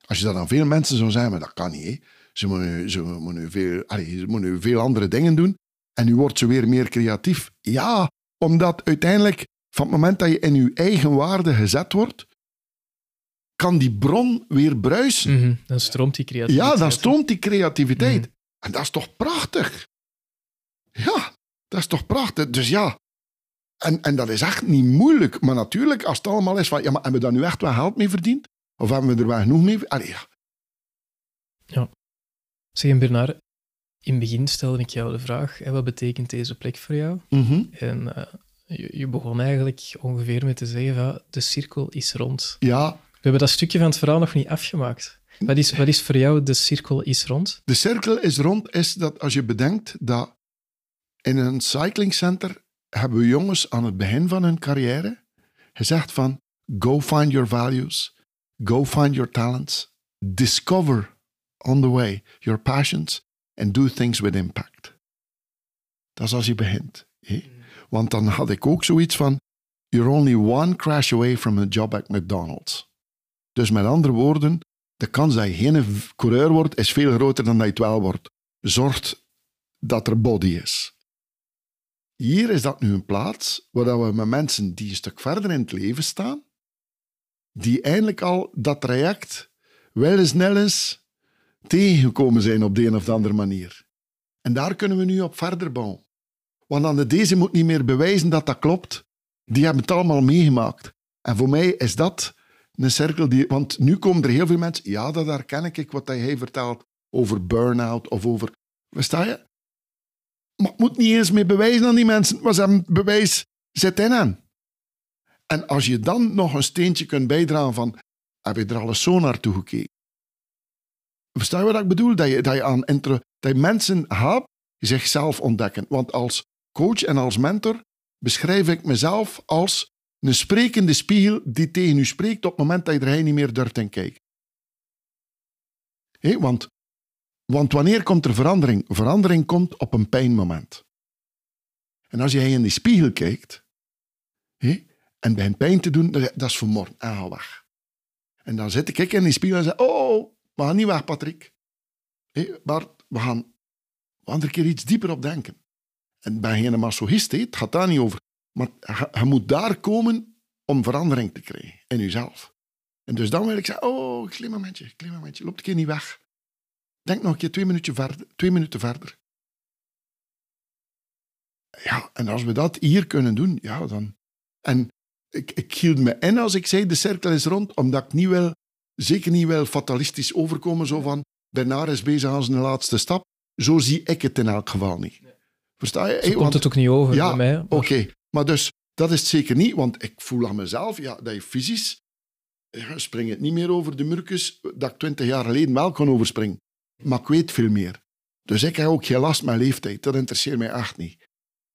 Als je dat aan veel mensen zou zeggen, maar dat kan niet. Ze moeten, ze, moeten veel, ze moeten veel andere dingen doen en nu wordt ze weer meer creatief. Ja, omdat uiteindelijk, van het moment dat je in je eigen waarde gezet wordt, kan die bron weer bruisen. Mhm, dan stroomt die creativiteit. Ja, dan stroomt die creativiteit. Mhm. En dat is toch prachtig? Ja, dat is toch prachtig? Dus ja, en, en dat is echt niet moeilijk. Maar natuurlijk, als het allemaal is van, ja, maar hebben we daar nu echt wel geld mee verdiend? Of hebben we er wel genoeg mee? Allee, ja. Ja. Zeg, Bernard, in het begin stelde ik jou de vraag, wat betekent deze plek voor jou? Mhm. En uh, je, je, begon eigenlijk ongeveer met te zeggen, van, de cirkel is rond. Ja, hebben dat stukje van het verhaal nog niet afgemaakt. Wat is, wat is voor jou de cirkel is rond? De cirkel is rond is dat als je bedenkt dat in een cyclingcenter hebben we jongens aan het begin van hun carrière gezegd van go find your values, go find your talents, discover on the way your passions and do things with impact. Dat is als je begint. Want dan had ik ook zoiets van you're only one crash away from a job at McDonald's. Dus met andere woorden, de kans dat je geen coureur wordt, is veel groter dan dat je het wel wordt. Zorgt dat er body is. Hier is dat nu een plaats waar we met mensen die een stuk verder in het leven staan, die eindelijk al dat traject wel eens snel tegengekomen zijn op de een of andere manier. En daar kunnen we nu op verder bouwen. Want dan de deze moet niet meer bewijzen dat dat klopt. Die hebben het allemaal meegemaakt. En voor mij is dat een cirkel die... Want nu komen er heel veel mensen... Ja, dat herken ik, wat hij vertelt over burn-out of over... Versta je? Maar het moet niet eens meer bewijzen aan die mensen. Ze hebben bewijs zit in hen. En als je dan nog een steentje kunt bijdragen van... Heb je er alles zo naartoe gekeken? Versta je wat ik bedoel? Dat je, dat je, aan intro, dat je mensen helpt zichzelf ontdekken. Want als coach en als mentor beschrijf ik mezelf als een sprekende spiegel die tegen u spreekt op het moment dat je er niet meer durft in kijken. Want, want wanneer komt er verandering? Verandering komt op een pijnmoment. En als jij in die spiegel kijkt hey, en bij een pijn te doen, dat is vermoord. En ga weg. En dan zit ik in die spiegel en zeg: Oh, we gaan niet weg, Patrick. Bart, we gaan, een keer iets dieper op denken. En ben je een masochist, het gaat daar niet over. Maar je, moet daar komen om verandering te krijgen in jezelf. En dus dan wil ik zeggen, oh, klein momentje, klein momentje, loop een keer niet weg. Denk nog een keer twee, minuten verder, minuten verder. Ja, en als we dat hier kunnen doen, ja, dan... En ik, ik hield me in als ik zei, de cirkel is rond, omdat ik niet wil, zeker niet wil fatalistisch overkomen, zo van, Bernard is bezig aan zijn laatste stap. Zo zie ik het in elk geval niet. Versta je? Zo komt het ook niet over ja, bij mij. Oké, maar dus dat is het zeker niet, want ik voel aan mezelf ja, dat je fysisch ja, spring het niet meer over de murkus dat ik twintig jaar geleden wel kon overspringen. Maar ik weet veel meer. Dus ik heb ook geen last met leeftijd. Dat interesseert mij echt niet.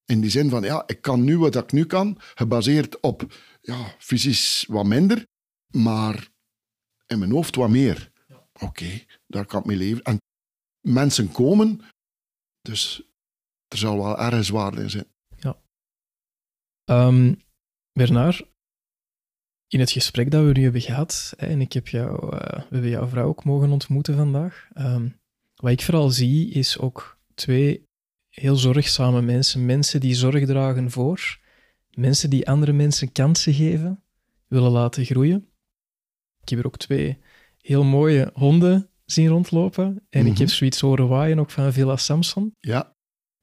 In die zin van, ja, ik kan nu wat ik nu kan, gebaseerd op ja, fysisch wat minder, maar in mijn hoofd wat meer. Oké, daar kan ik mee leven. En mensen komen, dus er zal wel ergens waarde in zijn. Ja. Um, Bernard, in het gesprek dat we nu hebben gehad, en ik heb jou, uh, we hebben jouw vrouw ook mogen ontmoeten vandaag, um, wat ik vooral zie is ook twee heel zorgzame mensen. Mensen die zorg dragen voor, mensen die andere mensen kansen geven, willen laten groeien. Ik heb er ook twee heel mooie honden zien rondlopen. En ik heb mhm. zoiets horen waaien ook van Villa Samson. Ja.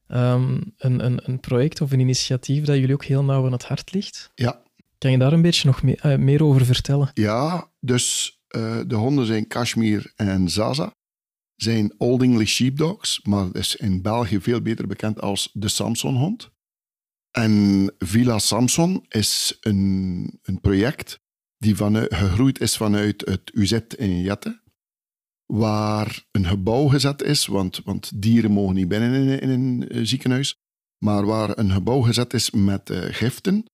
Um, een, een, een project of een initiatief dat jullie ook heel nauw aan het hart ligt. Ja. Kan je daar een beetje nog mee, uh, meer over vertellen? Ja, dus uh, de honden zijn Kashmir en Zaza. Zijn Old English Sheepdogs, maar is in België veel beter bekend als de Samson-hond. En Villa Samson is een, een project die vanuit, gegroeid is vanuit het UZ in Jette waar een gebouw gezet is, want, want dieren mogen niet binnen in, een eh, ziekenhuis, maar waar een gebouw gezet is met uh, giften,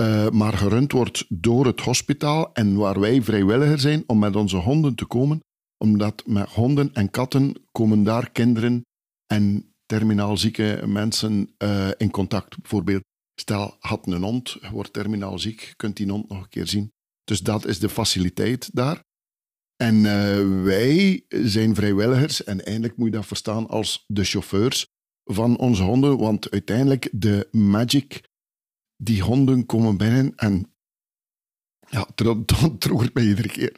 uh, maar gerund wordt door het hospitaal en waar wij vrijwilliger zijn om met onze honden te komen, omdat met honden en katten komen daar kinderen en terminaal zieke mensen in contact. Bijvoorbeeld, stel, had een hond, wordt terminaal ziek, kunt die hond nog een keer zien. Dus dat is de faciliteit daar. En uh, wij zijn vrijwilligers en eindelijk moet je dat verstaan als de chauffeurs van onze honden, want uiteindelijk de magic, die honden komen binnen en ja, dat troggert mij iedere keer.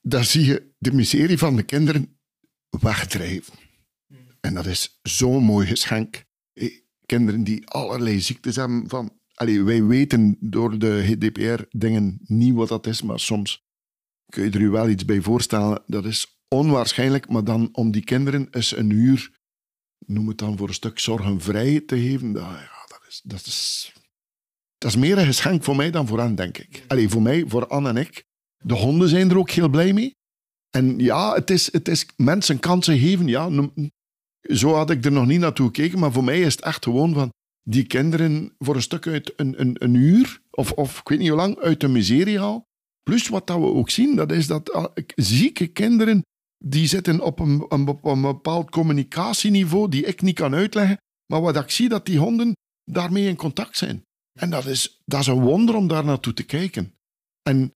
Daar zie je de miserie van de kinderen wegdrijven. En dat is zo'n mooi geschenk. Kinderen die allerlei ziektes hebben van... Allee, wij weten door de GDPR-dingen niet wat dat is, maar soms kun je er je wel iets bij voorstellen. Dat is onwaarschijnlijk, maar dan om die kinderen eens een uur, noem het dan voor een stuk zorgenvrij te geven, dat, ja, dat, is, dat, is, dat is meer een geschenk voor mij dan voor hen, denk ik. Allee, voor mij, voor Anne en ik. De honden zijn er ook heel blij mee. En ja, het is, het is mensen kansen geven. Ja, zo had ik er nog niet naartoe gekeken, maar voor mij is het echt gewoon van die kinderen voor een stuk uit een, een, een uur, of, of ik weet niet hoe lang, uit de miserie haal. Plus wat dat we ook zien, dat is dat ah, zieke kinderen, die zitten op een, een, bepaald communicatieniveau die ik niet kan uitleggen. Maar wat ik zie, dat die honden daarmee in contact zijn. En dat is, dat is een wonder om daar naartoe te kijken. En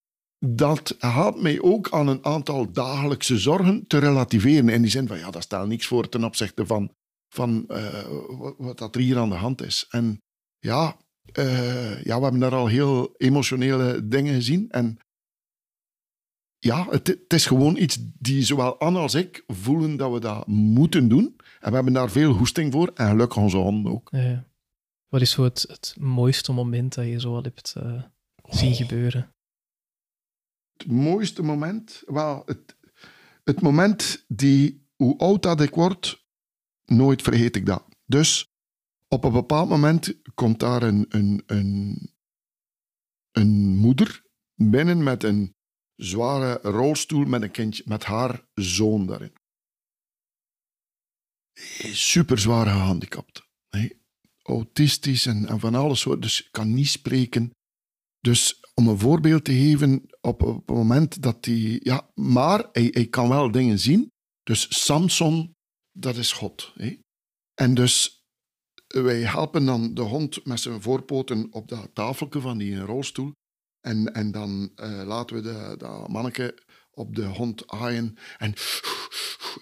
dat helpt mij ook aan een aantal dagelijkse zorgen te relativeren. In die zin van, ja, dat stelt niks voor ten opzichte van, van wat, wat dat er hier aan de hand is. En ja, eh, ja, we hebben daar al heel emotionele dingen gezien. En ja, het, het, is gewoon iets die zowel Anne als ik voelen dat we dat moeten doen. En we hebben daar veel hoesting voor. En gelukkig onze honden ook. Ja. Wat is zo het, het mooiste moment dat je zo al hebt uh, zien gebeuren? Het mooiste moment? Wel, het, het moment die, hoe oud dat ik word, nooit vergeet ik dat. Dus op een bepaald moment komt daar een, een, een, een moeder binnen met een zware rolstoel met een kindje, met haar zoon daarin. Super zwaar gehandicapt. Autistisch en, van alles soort, dus kan niet spreken. Dus om een voorbeeld te geven, op, op het moment dat hij. Ja, maar hij, kan wel dingen zien. Dus Samson, dat is God. Hè? En dus wij helpen dan de hond met zijn voorpoten op dat tafeltje van die rolstoel. En, en dan uh, laten we de, dat manneke op de hond aaien. En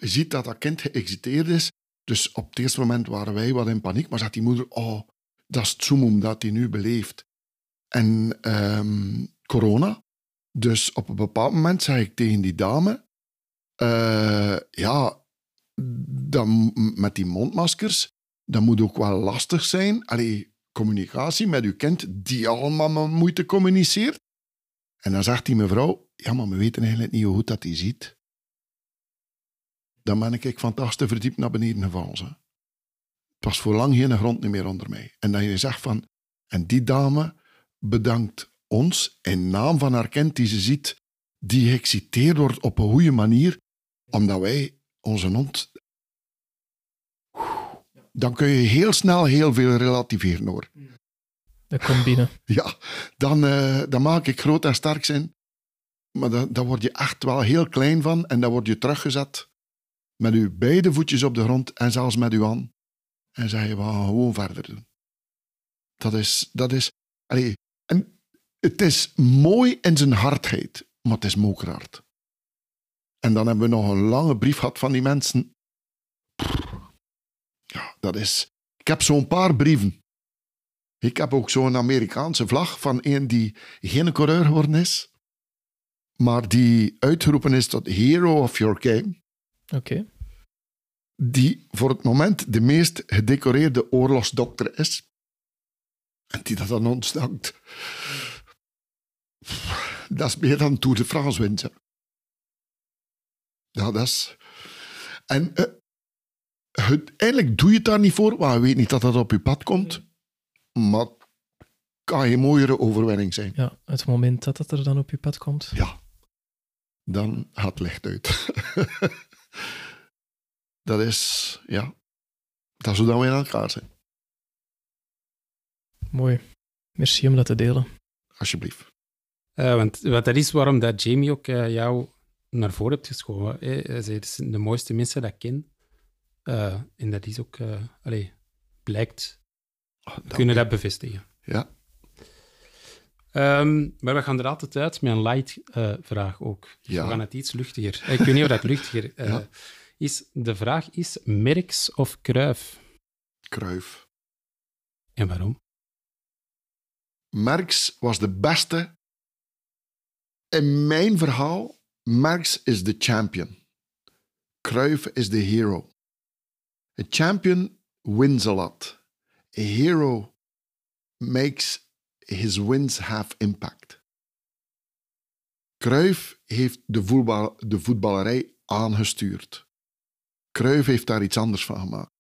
je ziet dat dat kind geëxciteerd is. Dus op het eerste moment waren wij wat in paniek. Maar zegt die moeder, oh, dat is het zoemum dat hij nu beleeft. En um, corona. Dus op een bepaald moment zei ik tegen die dame... Uh, ja, dan, met die mondmaskers, dat moet ook wel lastig zijn. Allee, communicatie met uw kind die allemaal met moeite communiceert. En dan zegt die mevrouw, ja, maar we weten eigenlijk niet hoe goed dat hij ziet. Dan ben ik van het achtste verdiep naar beneden gevallen. Het was voor lang geen grond meer onder mij. En dan je zegt van, en die dame bedankt ons in naam van haar kind die ze ziet, die geëxciteerd wordt op een goede manier, omdat wij onze hond dan kun je heel snel heel veel relativeren hoor. Dat komt binnen. Ja, dan, uh, dan maak ik groot en sterk zijn. Maar dan, dan word je echt wel heel klein van en dan word je teruggezet met je beide voetjes op de grond en zelfs met je hand. En zeg je, we gaan gewoon verder doen. Dat is, dat is, allee, en het is mooi in zijn hardheid, maar het is mokerhard. En dan hebben we nog een lange brief gehad van die mensen. Dat is... Ik heb zo'n paar brieven. Ik heb ook zo'n Amerikaanse vlag van een die geen coureur geworden is, maar die uitgeroepen is tot Hero of Your Game. Oké. Die voor het moment de meest gedecoreerde oorlogsdokter is. En die dat dan ontstankt. Dat is meer dan Tour de France winnen. Ja, dat is... En uh, uiteindelijk doe je het daar niet voor, want je weet niet dat dat op je pad komt. Maar het kan je mooiere overwinning zijn. Ja, het moment dat het er dan op je pad komt. Ja, dan gaat het licht uit. dat is, ja, dat is hoe we in elkaar zijn. Mooi. Merci om dat te delen. Alsjeblieft. Uh, want wat dat is waarom dat Jamie ook uh, jou naar voren hebt geschoven. Hij zei, het is de mooiste mensen dat ik ken. Uh, en dat is ook, uh, allee, blijkt, oh, kunnen dat bevestigen. Ja. Um, maar we gaan er altijd uit met een light uh, vraag ook. Dus ja. We gaan het iets luchtiger. Ik weet niet of dat luchtiger ja. is. De vraag is Merks of Kruif? Kruif. En waarom? Merks was de beste. In mijn verhaal, Merks is de champion. Kruif is de hero. A champion wins a lot. A hero makes his wins have impact. Cruyff heeft de, voetbal, de voetballerij aangestuurd. Cruyff heeft daar iets anders van gemaakt.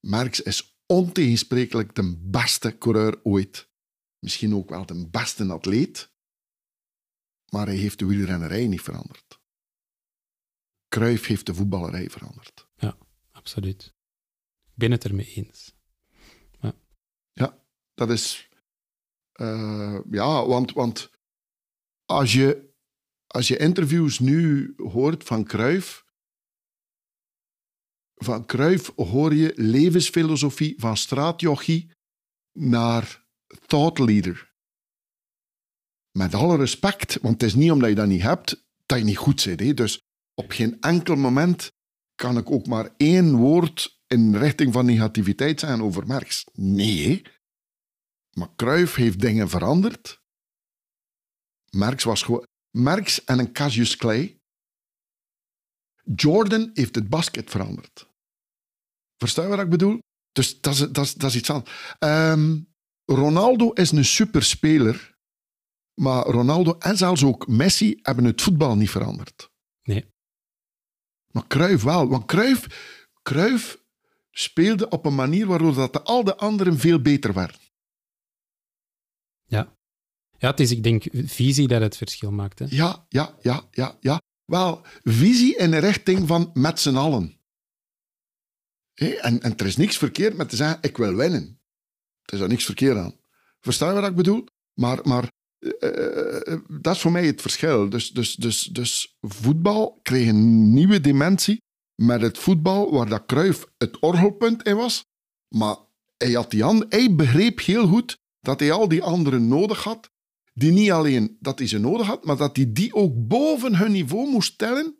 Marx is ontegensprekelijk de beste coureur ooit. Misschien ook wel de beste atleet. Maar hij heeft de wielrennerij niet veranderd. Cruyff heeft de voetballerij veranderd. Ja, absoluut ben het ermee eens. Ja, ja dat is. Uh, ja, want, want als, je, als je interviews nu hoort van Cruyff. Van Cruyff hoor je levensfilosofie van straatjochie naar thought leader. Met alle respect, want het is niet omdat je dat niet hebt, dat je niet goed zit. Hè? Dus op geen enkel moment kan ik ook maar één woord in richting van negativiteit zijn over Marx. Nee. Maar Cruyff heeft dingen veranderd. Merks was gewoon... Merks en een Cassius Clay. Jordan heeft het basket veranderd. Versta je wat ik bedoel? Dus dat is, dat is, dat is iets anders. Ehm, Ronaldo is een superspeler. Maar Ronaldo en zelfs ook Messi hebben het voetbal niet veranderd. Nee. Maar Cruyff wel. Want Cruyff, Cruyff speelde op een manier waardoor dat de, al de anderen veel beter werden. Ja. Ja, het is, ik denk, visie dat het verschil maakt. Hè? Ja, ja, ja, ja, ja. Wel, visie in de richting van met z'n allen. En, en er is niks verkeerd met te zeggen, ik wil winnen. Er is daar niks verkeerd aan. Versta je wat ik bedoel? Maar, maar eh, eh, dat is voor mij het verschil. Dus, dus, dus, dus voetbal kreeg een nieuwe dimensie met het voetbal waar dat Cruyff het orgelpunt in was. Maar hij, had die hij begreep heel goed dat hij al die anderen nodig had. Die niet alleen dat hij ze nodig had, maar dat hij die ook boven hun niveau moest stellen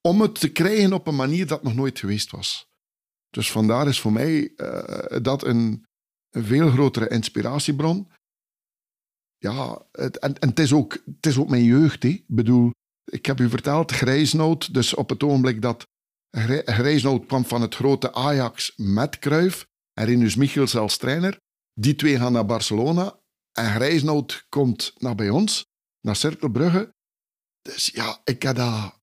om het te krijgen op een manier dat nog nooit geweest was. Dus vandaar is voor mij eh, dat een, veel grotere inspiratiebron. Ja, het, en, het, is ook, het is ook mijn jeugd. Ik bedoel, ik heb u verteld, Grijsnoot, dus op het ogenblik dat Grijsnoot kwam van het grote Ajax met Cruyff en Rinus Michels als trainer. Die twee gaan naar Barcelona en Grijsnoot komt naar bij ons, naar Cirkelbrugge. Dus ja, ik heb dat,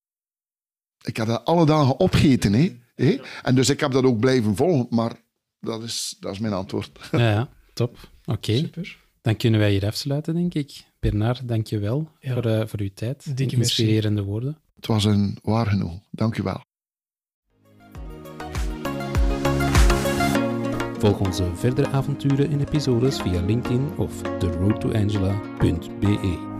ik heb dat alle dagen opgeten. Hè. Hè? En dus ik heb dat ook blijven volgen, maar dat is, dat is mijn antwoord. Ja, ja. top. Oké, Super. dan kunnen wij hier afsluiten, denk ik. Bernard, dank je wel Ja. voor, eh, voor uw tijd. en Dikke merci. inspirerende woorden. Het was een waar genoeg. Dank u wel. Volg onze verdere avonturen en episodes via LinkedIn of theroadtoangela.be.